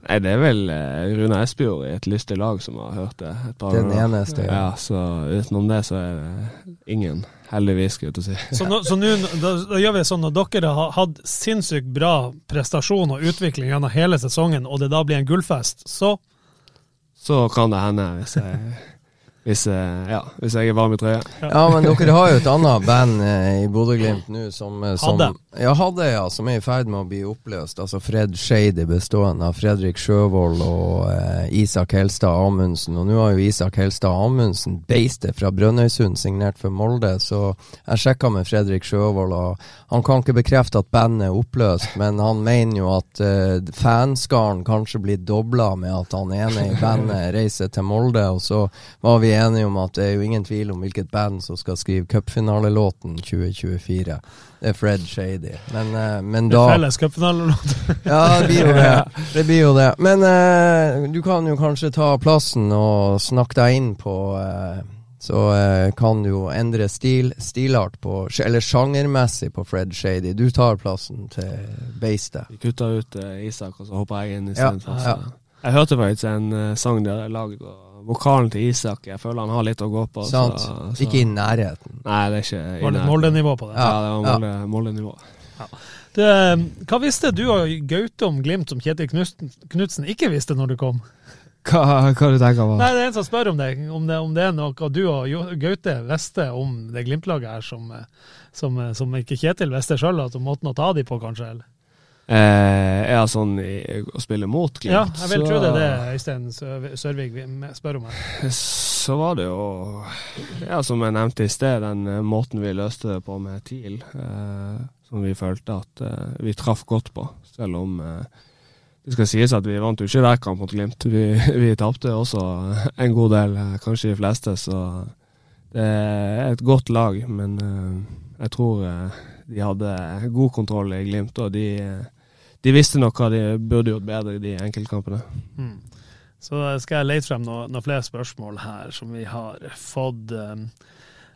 B: Nei, det er vel eh, Rune Espejord i et lystig lag som har hørt det et par
D: Den
B: ganger.
D: eneste, ja.
B: Ja, så utenom det så er det ingen. Heldigvis, skulle jeg til å si.
A: Så, nå, så nå, da, da gjør vi det sånn når dere har hatt sinnssykt bra prestasjon og utvikling gjennom hele sesongen, og det da blir en gullfest, så
B: Så kan det hende, hvis jeg, hvis, jeg- ja, hvis jeg er varm i trøya.
D: Ja, men dere har jo et annet band eh, i Bodø-Glimt nå som, eh, som
A: Hadde.
D: Ja, hadde, ja. Som er i ferd med å bli oppløst. Altså Fred Shady bestående av Fredrik Sjøvold og eh, Isak Helstad Amundsen. Og nå har jo Isak Helstad Amundsen beistet fra Brønnøysund signert for Molde, så jeg sjekka med Fredrik Sjøvold, og han kan ikke bekrefte at bandet er oppløst, men han mener jo at eh, fanskaren kanskje blir dobla med at han ene i bandet reiser til Molde, og så var vi enige om at det er jo ingen tvil om hvilket band som skal skrive cupfinalelåten 2024. Det er Fred Shady. Men, eh, men
A: det
D: da
A: er felles cupfinalelåt.
D: Ja, det blir jo det. Det blir jo det. Men uh, du kan jo kanskje ta plassen og snakke deg inn på uh, Så eh, kan du jo endre stil, stilart på Eller sjangermessig på Fred Shady. Du tar plassen til beistet.
B: Vi kutta ut eh, Isak, og så hopper jeg inn istedenfor.
D: ja.
B: ja. Jeg hørte faktisk en sang jeg lagde, og vokalen til Isak Jeg føler han har litt å gå på.
D: Sant?
B: Så, så.
D: Ikke i nærheten.
B: Nei, det er ikke i
A: Var det
B: nærheten.
A: Molde-nivå på det.
B: Ja, det var
D: Ja.
B: Molde-nivå. Ja.
A: Det, hva visste du og Gaute om Glimt som Kjetil Knutsen, Knutsen ikke visste når du kom?
B: Hva, hva du tenker på?
A: Nei, det er en som spør om det. Om det, om det er noe du og Gaute visste om det Glimt-laget her som, eh, som, eh, som ikke Kjetil visste sjøl, at måten å ta de på, kanskje? Eller?
B: Eh, er sånn i, å spille mot Glimt,
A: Ja, jeg vil
B: så,
A: tro det er det Øystein Sørvig spør om. her.
B: så var det jo Ja, som jeg nevnte i sted, den eh, måten vi løste det på med TIL, eh, som vi følte at eh, vi traff godt på. Selv om eh, det skal sies at vi vant jo ikke hver kamp mot Glimt. Vi, vi tapte også en god del, eh, kanskje de fleste, så det er et godt lag. Men jeg tror de hadde god kontroll i Glimt, og de, de visste nok hva de burde gjort bedre i de enkeltkampene.
A: Mm. Så skal jeg lete frem noen noe flere spørsmål her som vi har fått. um.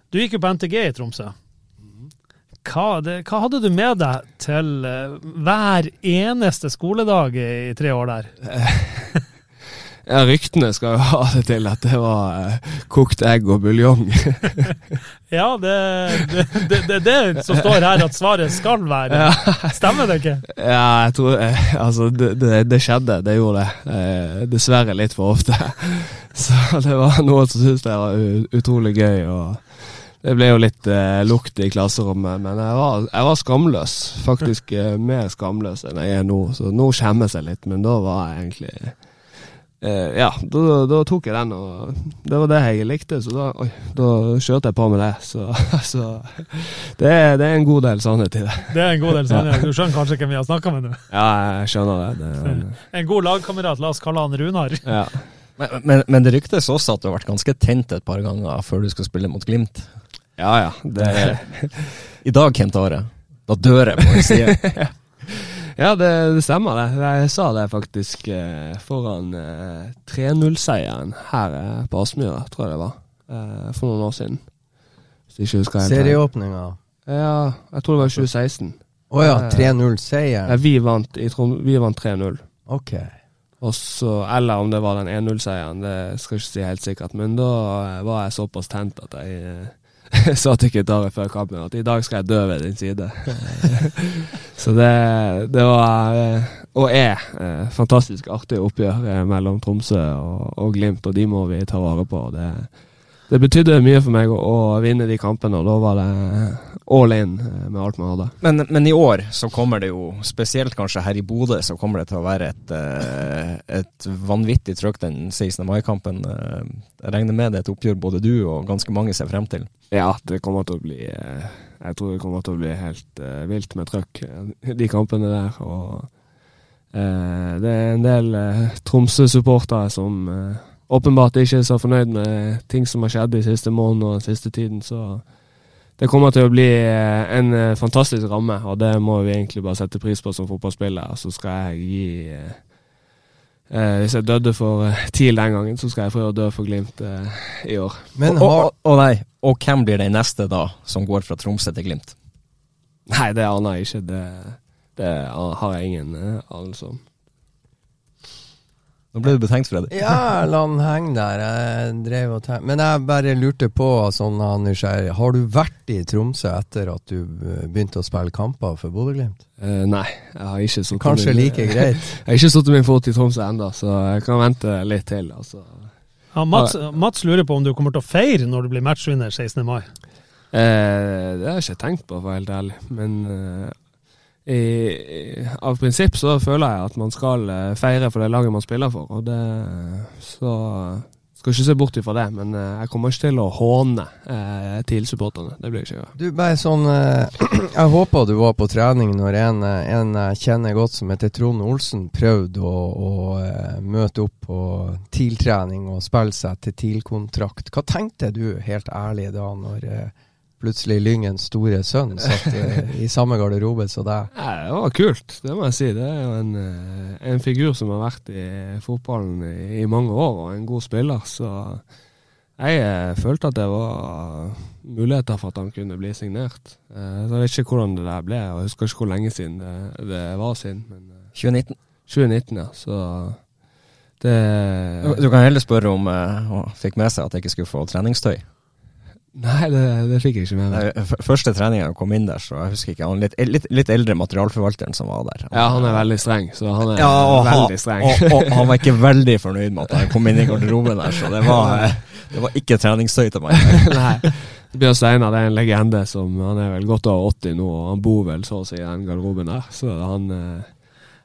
A: Du gikk jo på NTG i Tromsø. Hva, det, hva hadde du med deg til eh, hver eneste skoledag i, i tre år der?
B: Ja, ryktene skal jo ha det til at det var eh, kokt egg og buljong.
A: Ja, det det, det, det, som står her at svaret skal være. Stemmer det ikke?
B: ja, jeg tror eh, Altså, det, det, det skjedde. Det gjorde det. Eh, dessverre litt for ofte. Så det var noen som syntes det var utrolig gøy. og det ble jo litt eh, lukt i klasserommet, men jeg var, jeg var skamløs. Faktisk eh, mer skamløs enn jeg er nå. Så nå skjemmes jeg litt, men da var jeg egentlig eh, Ja, da, da tok jeg den, og det var det jeg likte, så da, oi, da kjørte jeg på med det. Så, så det, er, det er en god del sannhet i det.
A: Det er en god del sannhet. Du skjønner kanskje hvem vi har snakka med nå?
B: Ja, jeg skjønner det. det er,
A: En god lagkamerat, la oss kalle han Runar.
B: ja.
C: Men, men, men det ryktes også at du har vært ganske tent et par ganger før du skal spille mot Glimt.
B: ja, ja. Det,
C: I dag, Kent Are, da dør jeg på en side.
B: Ja, det, det stemmer, det. Jeg sa det faktisk eh, foran eh, 3-0-seieren her eh, på Aspmyra, tror jeg det var, eh, for noen år siden.
D: Serieåpninga.
B: Ja, jeg tror det var 2016.
D: Å ja,
B: Eh,
D: 3-0-seier.
B: Ja, vi vant, vant 3-0.
D: Ok.
B: Også, eller om det var den 1-0-seieren, det skal jeg ikke si helt sikkert. Men da eh, var jeg såpass tent at jeg eh, sa til Kitare før kampen at i dag skal jeg dø ved din side. så det, det var, eh, og er, eh, fantastisk artig oppgjør eh, mellom Tromsø og, og Glimt, og de må vi ta vare på. Det, det betydde mye for meg å, å vinne de kampene, og da var det all in eh, med alt man hadde.
C: Men, men i år så kommer det jo, spesielt kanskje her i Bodø, så kommer det til å være et, eh, et vanvittig trøkk den 16. mai-kampen. Eh, Jeg regner med det er et oppgjør både du og ganske mange ser frem til.
B: Ja, det kommer til å bli eh, Jeg tror det kommer til å bli helt eh, vilt med trøkk, eh, de kampene der. Og eh, det er en del eh, Tromsø-supportere som eh, åpenbart ikke er så fornøyd med ting som har skjedd de siste månedene og den siste tiden, så det kommer til å bli eh, en eh, fantastisk ramme, og det må vi egentlig bare sette pris på som fotballspiller. Så skal jeg gi eh, eh, Hvis jeg døde for TIL den gangen, så skal jeg prøve å dø for Glimt eh, i år.
D: Men
C: og,
D: har,
C: og, og, nei, og hvem blir den neste da, som går fra Tromsø til Glimt?
B: Nei, det aner jeg ikke. Det, det har jeg ingen anelse om.
C: Nå ble du betenkt, Freddy.
D: ja, la han henge der. Jeg drev og tenkte Men jeg bare lurte på, sånn nysgjerrig, har du vært i Tromsø etter at du eh, begynte å spille kamper for Bodø-Glimt?
B: Uh, nei, jeg har ikke satt
D: Kanskje
B: min,
D: like greit.
B: Jeg har ikke satt min fot i Tromsø ennå, så jeg kan vente litt til. Altså.
A: Ja, Mats, Mats lurer på om du kommer til å feire når du blir matchvinner 16. mai.
B: Uh, det har jeg ikke tenkt på, for å være helt ærlig. Men eh, i, av prinsipp så føler jeg at man skal eh, feire for det laget man spiller for. Og det, så skal ikke se bort ifra det, men eh, jeg kommer ikke til å håne eh, TIL-supporterne. Det blir ikke gjøre.
D: Du, bare sånn eh, Jeg håper du var på trening når en, eh, en jeg kjenner godt som heter Trond Olsen, prøvde å, å møte opp på TIL-trening og spille seg til TIL-kontrakt. Hva tenkte du helt ærlig da, når eh, plutselig Lyngens store sønn satt i, i samme garderobe som deg?
B: Det var kult, det må jeg si. Det er jo en, eh, en figur som har vært i fotballen i, i mange år, og en god spiller. Så jeg eh, følte at det var muligheter for at han kunne bli signert. Eh, så jeg vet ikke hvordan det der ble, og jeg husker ikke hvor lenge siden det, det var siden. Men eh,
C: 2019.
B: 2019, ja. Så det
C: Du, kan heller spørre om eh, han fikk med seg at jeg ikke skulle få treningstøy.
B: Nei, det, det fikk jeg ikke med meg.
C: Første treninga kom inn der, så jeg husker ikke Han litt, litt, litt eldre materialforvalteren som var der.
B: Ja, han er veldig streng, så han er
C: Ja, og, han,
B: veldig streng.
C: og, og han var ikke veldig fornøyd med at jeg kom inn i garderoben der, så det var, det var ikke treningstøy til meg.
B: Nei. Bjørn Steinar er en legende som Han er vel godt over 80 nå, og han bor vel så å si i den garderoben der. Så han, eh,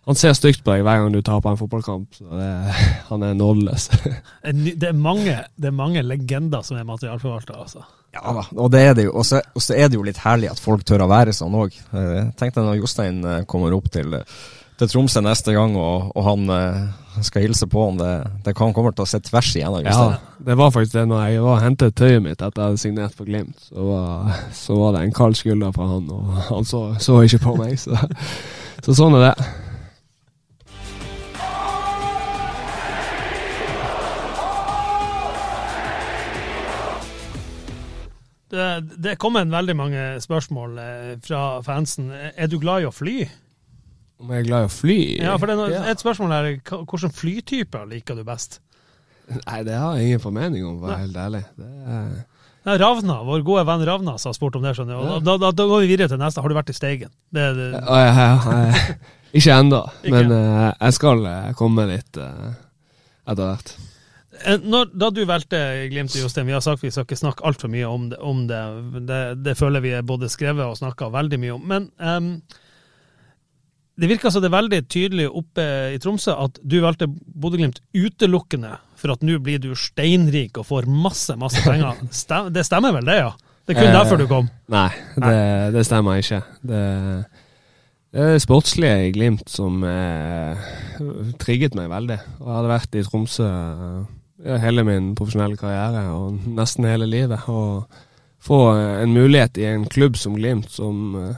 B: han ser stygt på deg hver gang du taper en fotballkamp. Så det, han er nådeløs.
A: Det er mange, det er mange legender som er materialforvaltere, altså.
C: Ja da, og det er det jo. Og så og så er det jo litt herlig at folk tør å være sånn òg. Tenk deg når Jostein eh, kommer opp til, til Tromsø neste gang, og, og han eh, skal hilse på han. Det, det kan komme til å se tvers igjennom
B: Ja, det var faktisk det når jeg var hentet tøyet mitt etter jeg hadde signert for Glimt. Så var, så var det en kald skulder fra han, og han så, så ikke på meg. Så, så sånn er det.
A: Det, er kom en veldig mange spørsmål eh, fra fansen. Er du glad i å fly?
B: Om jeg er glad i å fly?
A: Ja, for det er et spørsmål er Hvilken hvilke flytyper liker du best?
B: Nei, det har jeg ingen formening om, for å være helt ærlig. Det er...
A: Nei, Ravna, vår gode venn Ravna, som har spurt om det. skjønner. Og da, da, da går vi videre til neste. Har du vært i Steigen? Det, det,
B: ja, ja, ja. Ikke ennå, men uh, jeg skal eh, komme litt uh, etter hvert.
A: Eh, Når, da du valgte Glimt, og Jostein, vi har sagt vi skal ikke snakke altfor mye om det. Om det. Det, det føler vi er både skrevet og snakka veldig mye om. Men um, det virker som det er veldig tydelig oppe i Tromsø at du valgte Bodø-Glimt utelukkende for at nå blir du steinrik og får masse, masse penger. Stem, det stemmer vel det, ja? Det er kun
B: Eh,
A: derfor du kom?
B: Nei, det, det stemmer ikke. Det, det er det sportslige i Glimt som eh, trigget meg veldig. Og jeg hadde vært i Tromsø eh, hele min profesjonelle karriere og nesten hele livet. Og få eh, en mulighet i en klubb som Glimt, som eh,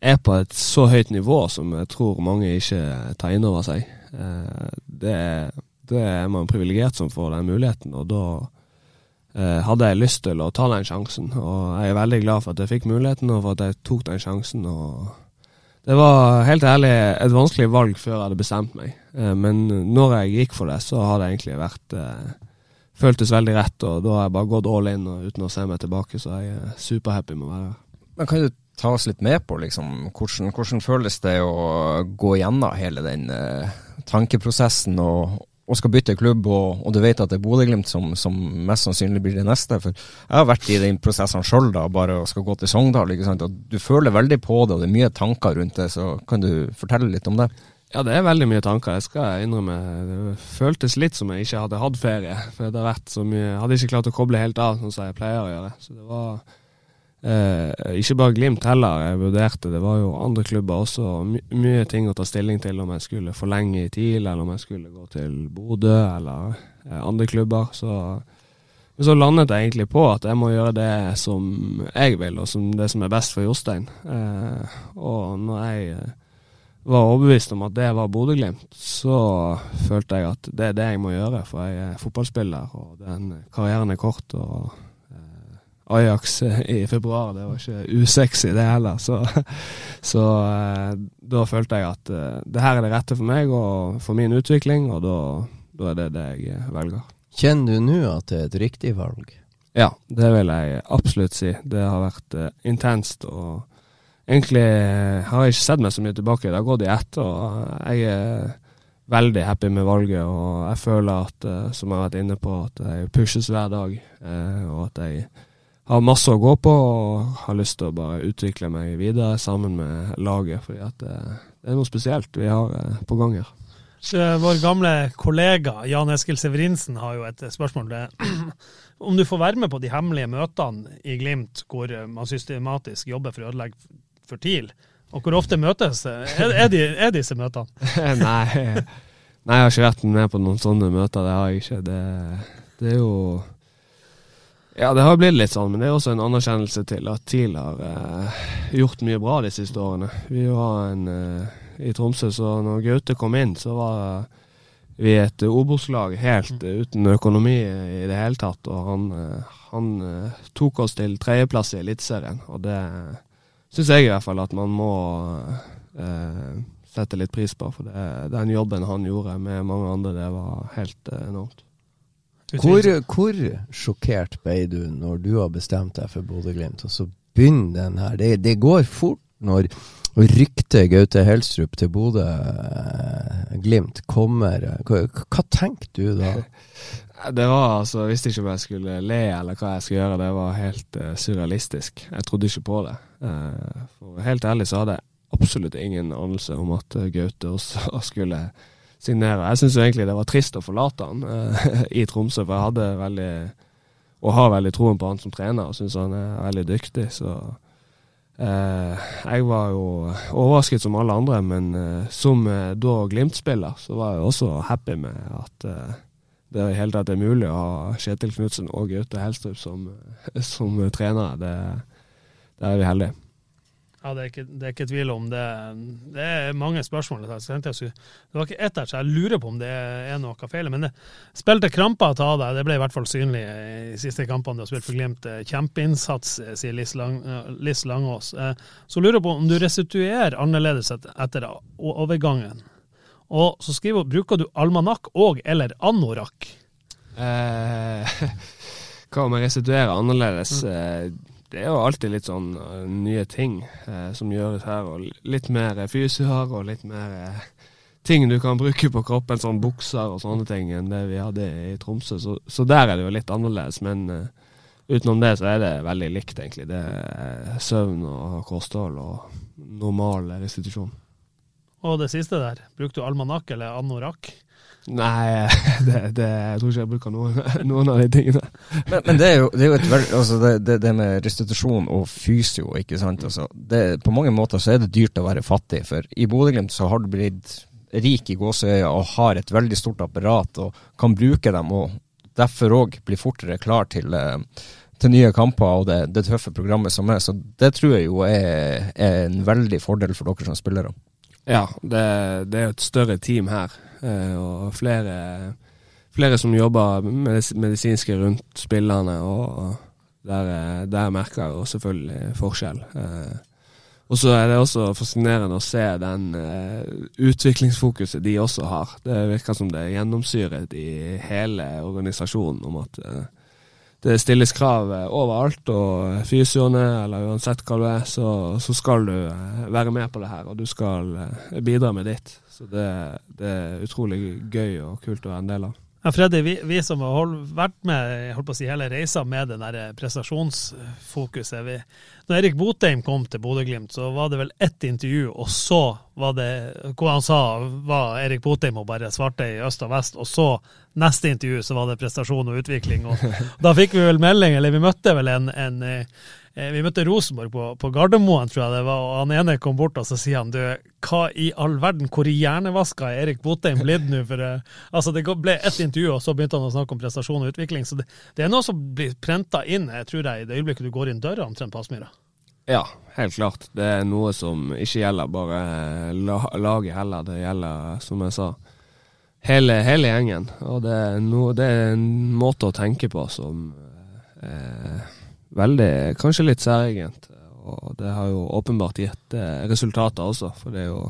B: er på et så høyt nivå som jeg tror mange ikke tar inn over seg. Eh, det, det er man privilegert som får den muligheten, og da hadde jeg lyst til å ta den sjansen. Og jeg er veldig glad for at jeg fikk muligheten, og for at jeg tok den sjansen. og det var helt ærlig et vanskelig valg før jeg hadde bestemt meg, Eh, men når jeg gikk for det, så har det egentlig vært eh, Føltes veldig rett, og da har jeg bare gått all in uten å se meg tilbake, så jeg er superhappy med å være her.
C: Men kan du ta oss litt med på liksom, hvordan, hvordan føles det å gå gjennom hele den eh, tankeprosessen og, og skal bytte klubb, og, og du vet at det er Bodø-Glimt som, som mest sannsynlig blir det neste. For jeg har vært i den prosessen sjøl, da, bare og skal gå til Sogndal. ikke sant? Og du føler veldig på det, og det er mye tanker rundt det. Så kan du fortelle litt om det?
B: Ja, det er veldig mye tanker, jeg skal innrømme. Det føltes litt som jeg ikke hadde hatt ferie. For det har vært så mye Jeg hadde ikke klart å koble helt av, sånn som jeg pleier å gjøre. Så det var eh, ikke bare Glimt heller jeg vurderte, det var jo andre klubber også. My mye ting å ta stilling til om jeg skulle forlenge i TIL, eller om jeg skulle gå til Bodø, eller eh, andre klubber. Så Men så landet jeg egentlig på at jeg må gjøre det som jeg vil, og som det som er best for Jostein. Eh, og når jeg eh, var overbevist om at det var Bodø-Glimt, så følte jeg at det er det jeg må gjøre, for jeg er fotballspiller, og den karrieren er kort. og Ajax i februar, det var ikke usexy det heller. Så, så eh, da følte jeg at eh, det her er det rette for meg og for min utvikling, og da, da er det det jeg velger.
D: Kjenner du nå at det er et riktig valg?
B: Ja, det vil jeg absolutt si. Det har vært intenst. og Egentlig har jeg ikke sett meg så mye tilbake. Det har gått i ett. og Jeg er veldig happy med valget. og Jeg føler at, som jeg har vært inne på, at jeg pushes hver dag. Og at jeg har masse å gå på og har lyst til å bare utvikle meg videre sammen med laget. fordi at det er noe spesielt vi har på gang her.
A: Vår gamle kollega Jan Eskil Severinsen har jo et spørsmål. Om du får være med på de hemmelige møtene i Glimt hvor man systematisk jobber for å ødelegge for TIL, og hvor ofte møtes er, er, de, er disse møtene?
B: nei, nei, jeg har ikke vært med på noen sånne møter. Det har jeg ikke. Det, det er jo ja, det har blitt litt sånn, men det er også en anerkjennelse til at TIL har eh, gjort mye bra de siste årene. Vi var en eh, i Tromsø, så når Gaute kom inn, så var vi et Obos-lag helt mm. uten økonomi i det hele tatt. Og han, han tok oss til tredjeplass i Eliteserien, og det syns jeg i hvert fall at man må eh, sette litt pris på. For det, den jobben han gjorde med mange andre, det var helt eh, enormt.
D: Hvor, hvor, sjokkert ble du når du har bestemt deg for Bodø-Glimt, og så begynner den her? Det, det går fort når ryktet Gaute Helstrup til Bodø-Glimt eh, kommer. Hva, hva tenkte du da?
B: Det var altså, Jeg visste ikke om jeg skulle le eller hva jeg skulle gjøre. Det var helt uh, surrealistisk. Jeg trodde ikke på det. Uh, for Helt ærlig så hadde jeg absolutt ingen anelse om at uh, Gaute også skulle signere. Jeg syns egentlig det var trist å forlate han i Tromsø, for jeg hadde veldig og har veldig troen på han som trener og syns han er veldig dyktig. så Eh, jeg var jo overrasket som alle andre, men eh, som eh, da Glimt-spiller, så var jeg også happy med at det i hele tatt er mulig å ha Kjetil Knutsen og Gaute Helstrup som, som trenere. Det, der er vi heldige.
A: Ja, det er, ikke, det er ikke tvil om det. Det er mange spørsmål. Det var ikke ett der, så jeg lurer på om det er noe feil. Men det spilte kramper ta deg, det ble i hvert fall synlig i siste kampene du har spilt for Glimt. Kjempeinnsats, sier Liss, Lang, Liss Langås. Eh, så lurer jeg på om du restituerer annerledes etter overgangen. Og så skriver hun bruker du almanakk og eller anorakk?
B: Eh, hva om jeg restituerer annerledes? Mm. Eh, det er jo alltid litt sånn uh, nye ting uh, som gjøres her, og litt mer fysioer og litt mer uh, ting du kan bruke på kroppen, sånn bukser og sånne ting, enn det vi hadde i Tromsø. Så, så der er det jo litt annerledes, men utenom det så er det veldig likt, egentlig. Det er søvn og kosthold og normal restitusjon.
A: Og det siste der, brukte du almanakk eller anorakk?
B: Nei, det, det, jeg tror ikke jeg bruker noen, noen av de tingene.
C: Men, men, det er jo, det er jo et veld, altså det, det, med restitusjon og fysio, ikke sant. Altså, på mange måter så er det dyrt å være fattig, for i Bodø-Glimt så har du blitt rik i gåseøya og har et veldig stort apparat og kan bruke dem, og derfor òg blir fortere klar til, eh, til nye kamper og det, tøffe programmet som er. Så det tror jeg jo er, er en veldig fordel for dere som spillere.
B: Ja, det, det er et større team her. Eh, og flere, flere som jobber medisinske rundt spillerne. og der, eh, der merker jeg jo selvfølgelig forskjell. Eh, og så er det også fascinerende å se den utviklingsfokuset de også har. Det virker som det er gjennomsyret i hele organisasjonen om at det stilles krav overalt, og fysioene, eller uansett hva du er, så, så, skal du være med på det her, og du skal bidra med ditt. Så det, det, er utrolig gøy og kult å være en del av.
A: Ja, Freddy, vi, vi som har hold, vært med holdt på å si, hele reisa med det der prestasjonsfokuset vi, Når Erik Botheim kom til Bodø-Glimt, så var det vel ett intervju, og så var det hvor han sa var Erik Botheim og bare svarte i øst og vest, og så neste intervju så var det prestasjon og utvikling. og Da fikk vi vel melding, eller vi møtte vel en, en Eh, vi møtte Rosenborg på, på, Gardermoen, tror jeg det var, og han ene kom bort og så sier han du, hva i all verden, hvor hjernevaska er Erik Botheim blitt nå? For uh, altså, det ble ett intervju, og så begynte han å snakke om prestasjon og utvikling. Så det, det er noe som blir prenta inn, jeg tror jeg, i det øyeblikket du går inn døra omtrent på Aspmyra.
B: Ja, helt klart. Det er noe som ikke gjelder bare laget heller. Det gjelder, som jeg sa, hele, hele gjengen. Og det er, no, det er, en måte å tenke på som er veldig Kanskje litt særegent. Og det har jo åpenbart gitt eh, resultater også, for det er jo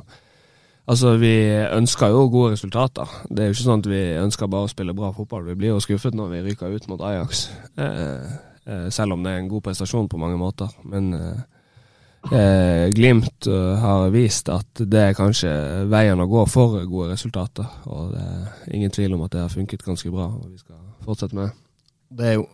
B: Altså, vi ønsker jo gode resultater. Det er jo ikke sånn at vi ønsker bare å spille bra fotball. Vi blir jo skuffet når vi ryker ut mot Ajax. Eh, eh, selv om det er en god prestasjon på mange måter. Men eh, eh Glimt eh, har vist at det er kanskje veien å gå for gode resultater. Og det er ingen tvil om at det har funket ganske bra, og vi skal fortsette med det.
C: Er jo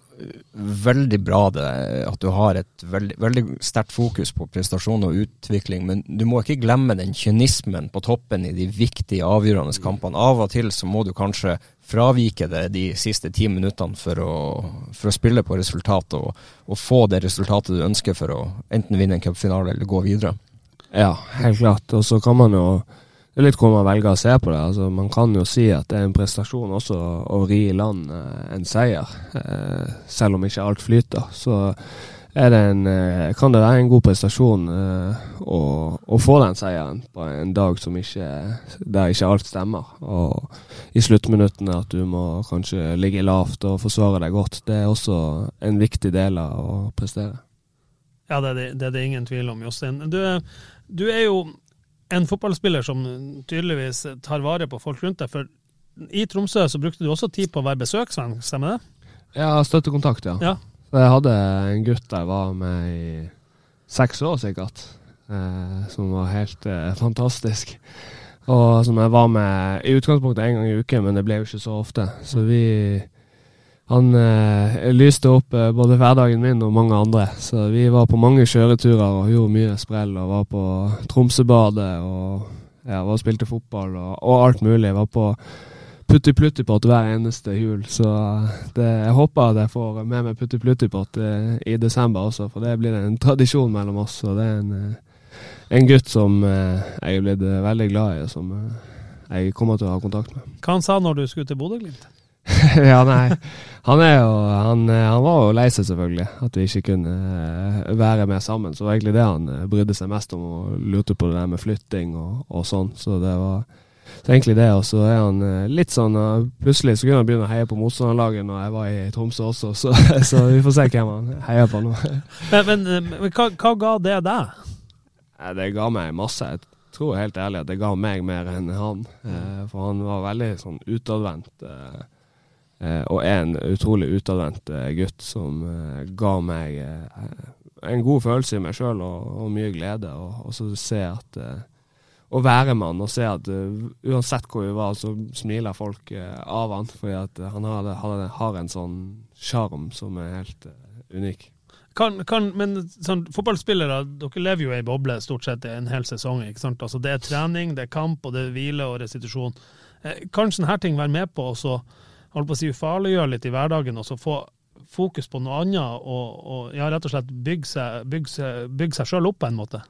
C: veldig bra det, at du har et veldig, veldig sterkt fokus på prestasjon og utvikling, men du må ikke glemme den kynismen på toppen i de viktige, avgjørende kampene. Av og til så må du kanskje fravike det de siste ti minuttene for å, for å spille på resultat og, og, få det resultatet du ønsker for å enten vinne en cupfinale eller gå videre.
B: Ja, helt klart. Og så kan man jo det er litt hvor man velger å se på det. Altså, man kan jo si at det er en prestasjon også å ri i land eh, en seier, eh, selv om ikke alt flyter. Så en, eh, kan det være en god prestasjon eh, å, å, få den seieren på en dag som ikke, der ikke alt stemmer. Og i sluttminuttene at du må kanskje ligge lavt og forsvare deg godt. Det er også en viktig del av å prestere.
A: Ja, det er det, det, er det ingen tvil om, Jostein. Du, du er jo en fotballspiller som tydeligvis tar vare på folk rundt deg. For i Tromsø så brukte du også tid på å være besøksvenn, stemmer det?
B: Ja, støttekontakt, ja. ja. Så jeg hadde en gutt jeg var med i seks år, sikkert. Eh, som var helt eh, fantastisk. Og som jeg var med i utgangspunktet en gang i uken, men det ble jo ikke så ofte. Så vi han eh, lyste opp eh, både hverdagen min og mange andre. Så vi var på mange kjøreturer og gjorde mye sprell. Og var på Tromsøbadet og ja, var og spilte fotball og, og, alt mulig. Jeg var på Putti Pluttipott hver eneste jul. Så det, jeg håper at jeg får med meg Putti Pluttipott eh, i desember også, for det blir en tradisjon mellom oss. Og det er en, eh, en gutt som eh, jeg er blitt veldig glad i, og som jeg kommer til å ha kontakt med.
A: Hva han sa når du skulle til Bodø-Glimt?
B: ja, nei. Han, jo, han, han, var jo lei seg, selvfølgelig, at vi ikke kunne være med sammen. Så det var egentlig det han brydde seg mest om, og lurte på det der med flytting og, og sånn. Så det var så egentlig det. Og så er han eh, litt sånn Plutselig så kunne han begynne å heie på motstanderlaget når jeg var i Tromsø også, så, så, vi får se hvem han heier på nå.
A: men, men, men hva, hva, ga det deg?
B: Det ga meg masse. Jeg tror helt ærlig at det ga meg mer enn han. For han var veldig sånn utadvendt. Eh, og er en utrolig utadvendt eh, gutt som eh, ga meg en god følelse i meg sjøl og, og, mye glede. Og, og så se at å være med han og se at uh, uansett hvor vi var, så smiler folk uh, av han. Fordi at han har, har, har, en sånn sjarm som er helt unik.
A: Kan, kan, men sånn, fotballspillere, dere lever jo i ei boble stort sett en hel sesong. ikke sant? Altså, det er trening, det er kamp, og det er hvile og restitusjon. kan sånne her ting være med på å holdt på å si, ufarliggjøre litt i hverdagen, og så få fokus på noe annet og, og ja, rett og slett bygge seg, bygge bygge seg sjøl opp på en måte?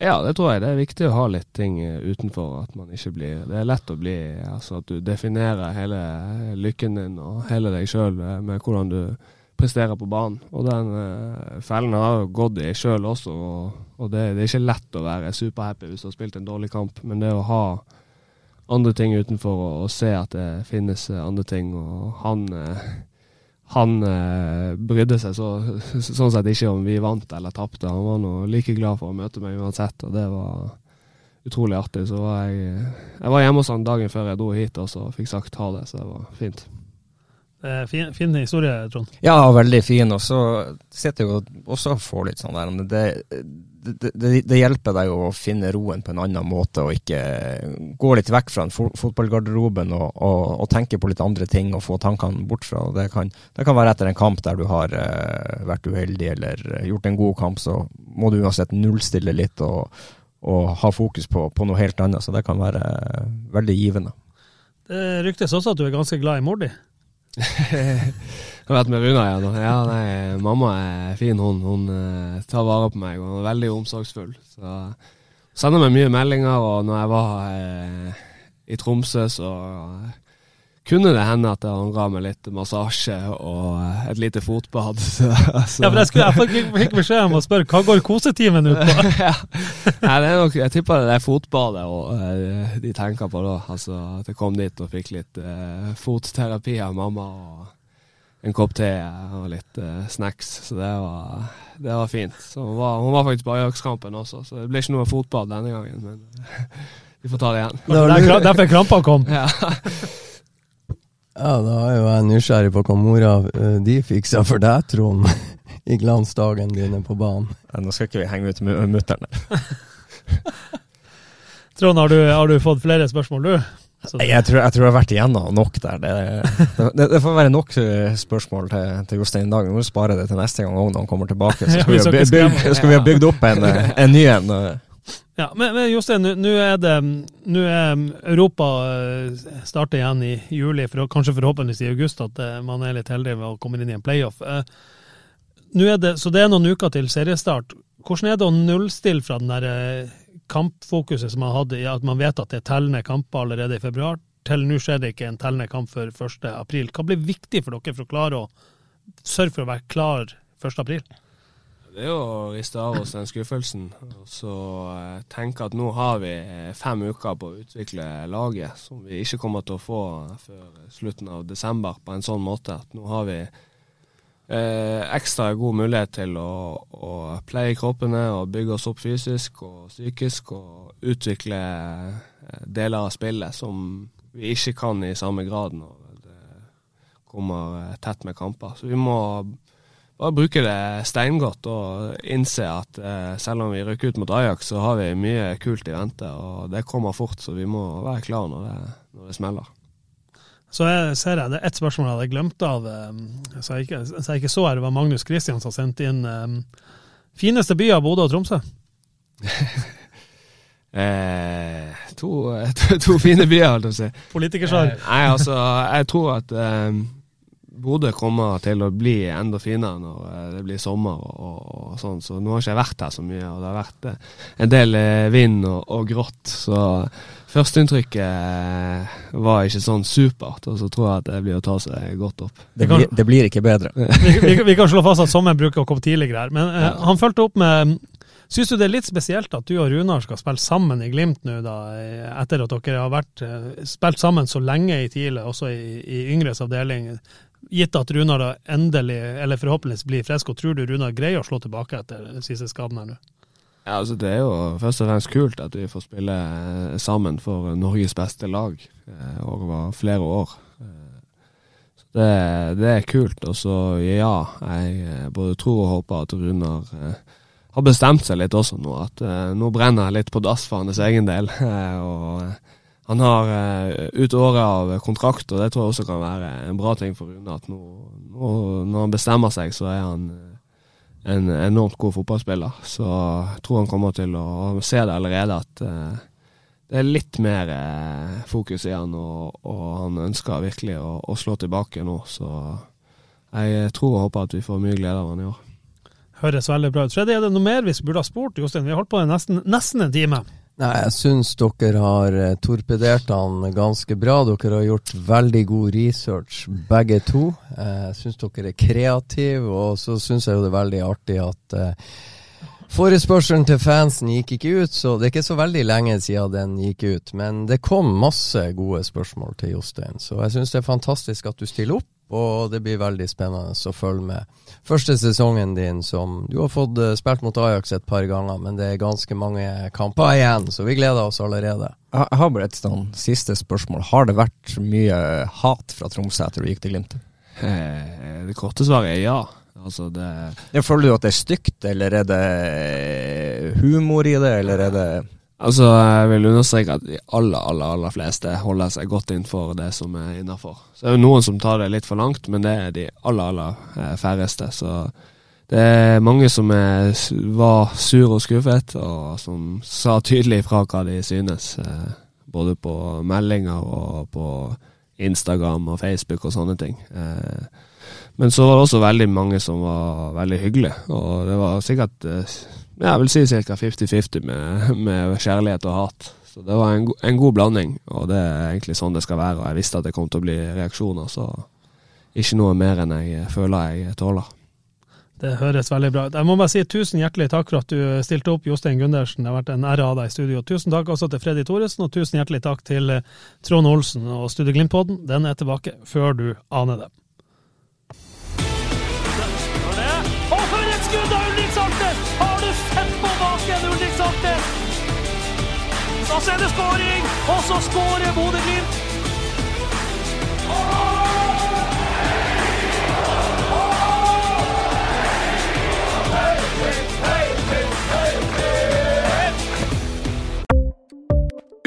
B: Ja, det tror jeg. Det er viktig å ha litt ting utenfor. At man ikke blir Det er lett å bli altså At du definerer hele lykken din og hele deg sjøl med hvordan du presterer på banen. Og den uh, fellen har jo gått i sjøl også. Og, og det, det, er ikke lett å være superhappy hvis du har spilt en dårlig kamp, men det å ha andre ting utenfor og, og, se at det finnes eh, andre ting. Og han, eh, han eh, brydde seg så, sånn sett ikke om vi vant eller tapte. Han var nå like glad for å møte meg uansett, og det var utrolig artig. Så var jeg, jeg var hjemme hos han dagen før jeg dro hit og så fikk sagt ha det, så det var fint.
A: Fin, fin, historie, Trond.
C: Ja, veldig fin. Og så sitter jeg også og får litt sånn der det, det, det, det, hjelper deg å finne roen på en annen måte, og ikke gå litt vekk fra fotballgarderoben og, og, og, tenke på litt andre ting og få tankene bort fra. Det kan, det kan være etter en kamp der du har uh, vært uheldig eller gjort en god kamp, så må du uansett nullstille litt og, og ha fokus på, på, noe helt annet. Så det kan være uh, veldig givende.
A: Det ryktes også at du er ganske glad i mor di?
B: Jeg har vært med Runa igjen. Ja, nei, mamma er fin, hun. Hun uh, tar vare på meg og hun er veldig omsorgsfull. Så sender meg mye meldinger, og når jeg var uh, i Tromsø, så kunne det hende at han ga meg litt massasje og et lite fotbad. Så,
A: så. Ja, for Jeg, skulle, jeg fikk beskjed om å spørre hva går kosetimen ut på?
B: ja. Nei, det er nok, jeg tipper det er fotbadet og, de tenker på da. Altså At jeg kom dit og fikk litt fotterapi av mamma. og en kopp te og litt uh, snacks. Så det var, det var fint. Så hun var, hun var faktisk på Ajax-kampen også, så det ble ikke noe fotball denne gangen. Men vi får ta det igjen.
A: Det er derfor krampa kom.
B: Ja.
D: Ja, da er jo jeg nysgjerrig på hva mora uh, de fiksa for deg, Trond. I glansdagen dine på banen.
C: Ja, nå skal ikke vi henge ut mutter'n.
A: Trond, har du, har du fått flere spørsmål, du?
C: Jeg tror, jeg tror, jeg har vært igjennom nok der. Det, det, det får være nok eh, spørsmål til, til Jostein i dag. Vi må spare det til neste gang når han kommer tilbake. Så skal, vi, ha bygd, skal vi ha bygd opp en, eh, en ny en.
A: Eh. Ja, men, men Jostein, nå er det nå er Europa starter igjen i juli, for, kanskje forhåpentligvis i august, at man er litt heldig med å komme inn i en playoff. Er det, så det er noen uker til seriestart. Hvordan er det å nullstille fra den der kampfokuset som man hadde, at man vet at det er tellende kamper allerede i februar, til nå skjer det ikke en tellende kamp før 1. april. Hva blir viktig for dere for å klare å sørge for å være klar 1.
B: Det er jo å riste av oss den skuffelsen og så eh, tenke at nå har vi eh, fem uker på å utvikle laget, som vi ikke kommer til å få før slutten av desember på en sånn måte at nå har vi eh, ekstra god mulighet til å, å, pleie kroppene og bygge oss opp fysisk og psykisk og utvikle eh, deler av spillet som vi ikke kan i samme grad når det kommer tett med kamper. Så vi må bare bruke det steingodt og innse at eh, selv om vi rykker ut mot Ajax, så har vi mye kult i vente. Og det kommer fort, så vi må være klar når det, når det smeller.
A: Så jeg ser jeg, det er ett spørsmål jeg hadde glemt av, um, så jeg ikke, så jeg ikke så her. Det var Magnus Kristiansen som sendte inn um, fineste by av Bodø og Tromsø?
B: eh, to, to, to, fine byer, holdt jeg på å si.
A: Politikersvar.
B: Eh, nei, altså, jeg tror at um, Bodø kommer til å bli enda finere når eh, det blir sommer og, og, sånn. Så nå har ikke jeg vært her så mye, og det har vært eh, en del vind og, og grått. Så Førsteinntrykket eh, var ikke sånn supert, og så tror jeg at det blir å ta seg godt opp.
C: Det blir, det blir ikke bedre.
A: vi, vi, vi, kan slå fast at sommeren bruker å komme tidligere her. Men eh, han fulgte opp med Syns du det er litt spesielt at du og Runar skal spille sammen i Glimt nå, da, etter at dere har vært, eh, spilt sammen så lenge i TILE, også i, i yngres avdeling? Gitt at Runar endelig, eller forhåpentligvis blir frisk, og tror du Runar greier å slå tilbake etter den siste skaden her nå?
B: Ja, altså Det er jo først og fremst kult at vi får spille eh, sammen for Norges beste lag eh, over flere år. Eh, så det, det er kult. Og så ja, jeg både tror og håper at Runar har bestemt seg litt også nå. At nå brenner jeg litt på dass for hans egen del. og han har ut året av kontrakt, og det tror jeg også kan være en bra ting for Rune. At nå, nå, når han bestemmer seg, så er han en enormt god fotballspiller. Så jeg tror han kommer til å se det allerede, at uh, det er litt mer fokus i han, og, og, han ønsker virkelig å, å, slå tilbake nå. Så jeg tror og håper at vi får mye glede av han i år.
A: Høres veldig bra ut. Freddy, er det noe mer vi burde ha spurt, Jostein? Vi har holdt på nesten, nesten en time.
D: Nei, jeg syns dere har eh, torpedert han ganske bra. Dere har gjort veldig god research, begge to. Eh, jeg syns dere er kreative, og så syns jeg jo det er veldig artig at uh, Forespørselen til fansen gikk ikke ut, så det er ikke så veldig lenge siden den gikk ut. Men det kom masse gode spørsmål til Jostein, så jeg syns det er fantastisk at du stiller opp og det blir veldig spennende å følge med. Første sesongen din som Du har fått uh, spilt mot Ajax et par ganger, men det er ganske mange kamper igjen, så vi gleder oss allerede.
C: Jeg har bare et sånn siste spørsmål. Har det vært mye hat fra Tromsø etter du gikk til Glimt?
B: Eh, det korte svaret er ja. Altså det
C: Føler du at det er stygt, eller er det humor i det, eller er det
B: Altså, Jeg vil understreke at de aller, aller aller fleste holder seg godt innenfor det som er innafor. Så det er jo noen som tar det litt for langt, men det er de aller, aller eh, færreste. Så det er mange som er, var sur og skuffet, og som sa tydelig fra hva de synes. Eh, både på meldinger og på Instagram og Facebook og sånne ting. Men så var det også veldig mange som var veldig hyggelige, og det var sikkert jeg vil si ca. 50-50 med, med, kjærlighet og hat. Så det var en, en, god blanding, og det er egentlig sånn det skal være. Og jeg visste at det kom til å bli reaksjoner, så ikke noe mer enn jeg føler jeg tåler.
A: Det høres veldig bra ut. Jeg må bare si tusen hjertelig takk for at du stilte opp, Jostein Gundersen. Det har vært en ære å ha deg i studio. Tusen takk også til Freddy Thoresen, og tusen hjertelig takk til Trond Olsen og Studio Glimt-podden. Den er tilbake før du aner det.
E: Og så er det skåring! Og så skårer Bodø-Glimt!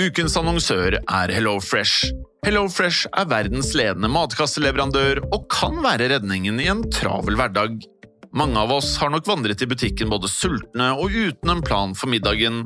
F: Ukens annonsør er HelloFresh. HelloFresh er verdens ledende matkasseleverandør og kan være redningen i en travel hverdag. Mange av oss har nok vandret i butikken både sultne og uten en plan for middagen,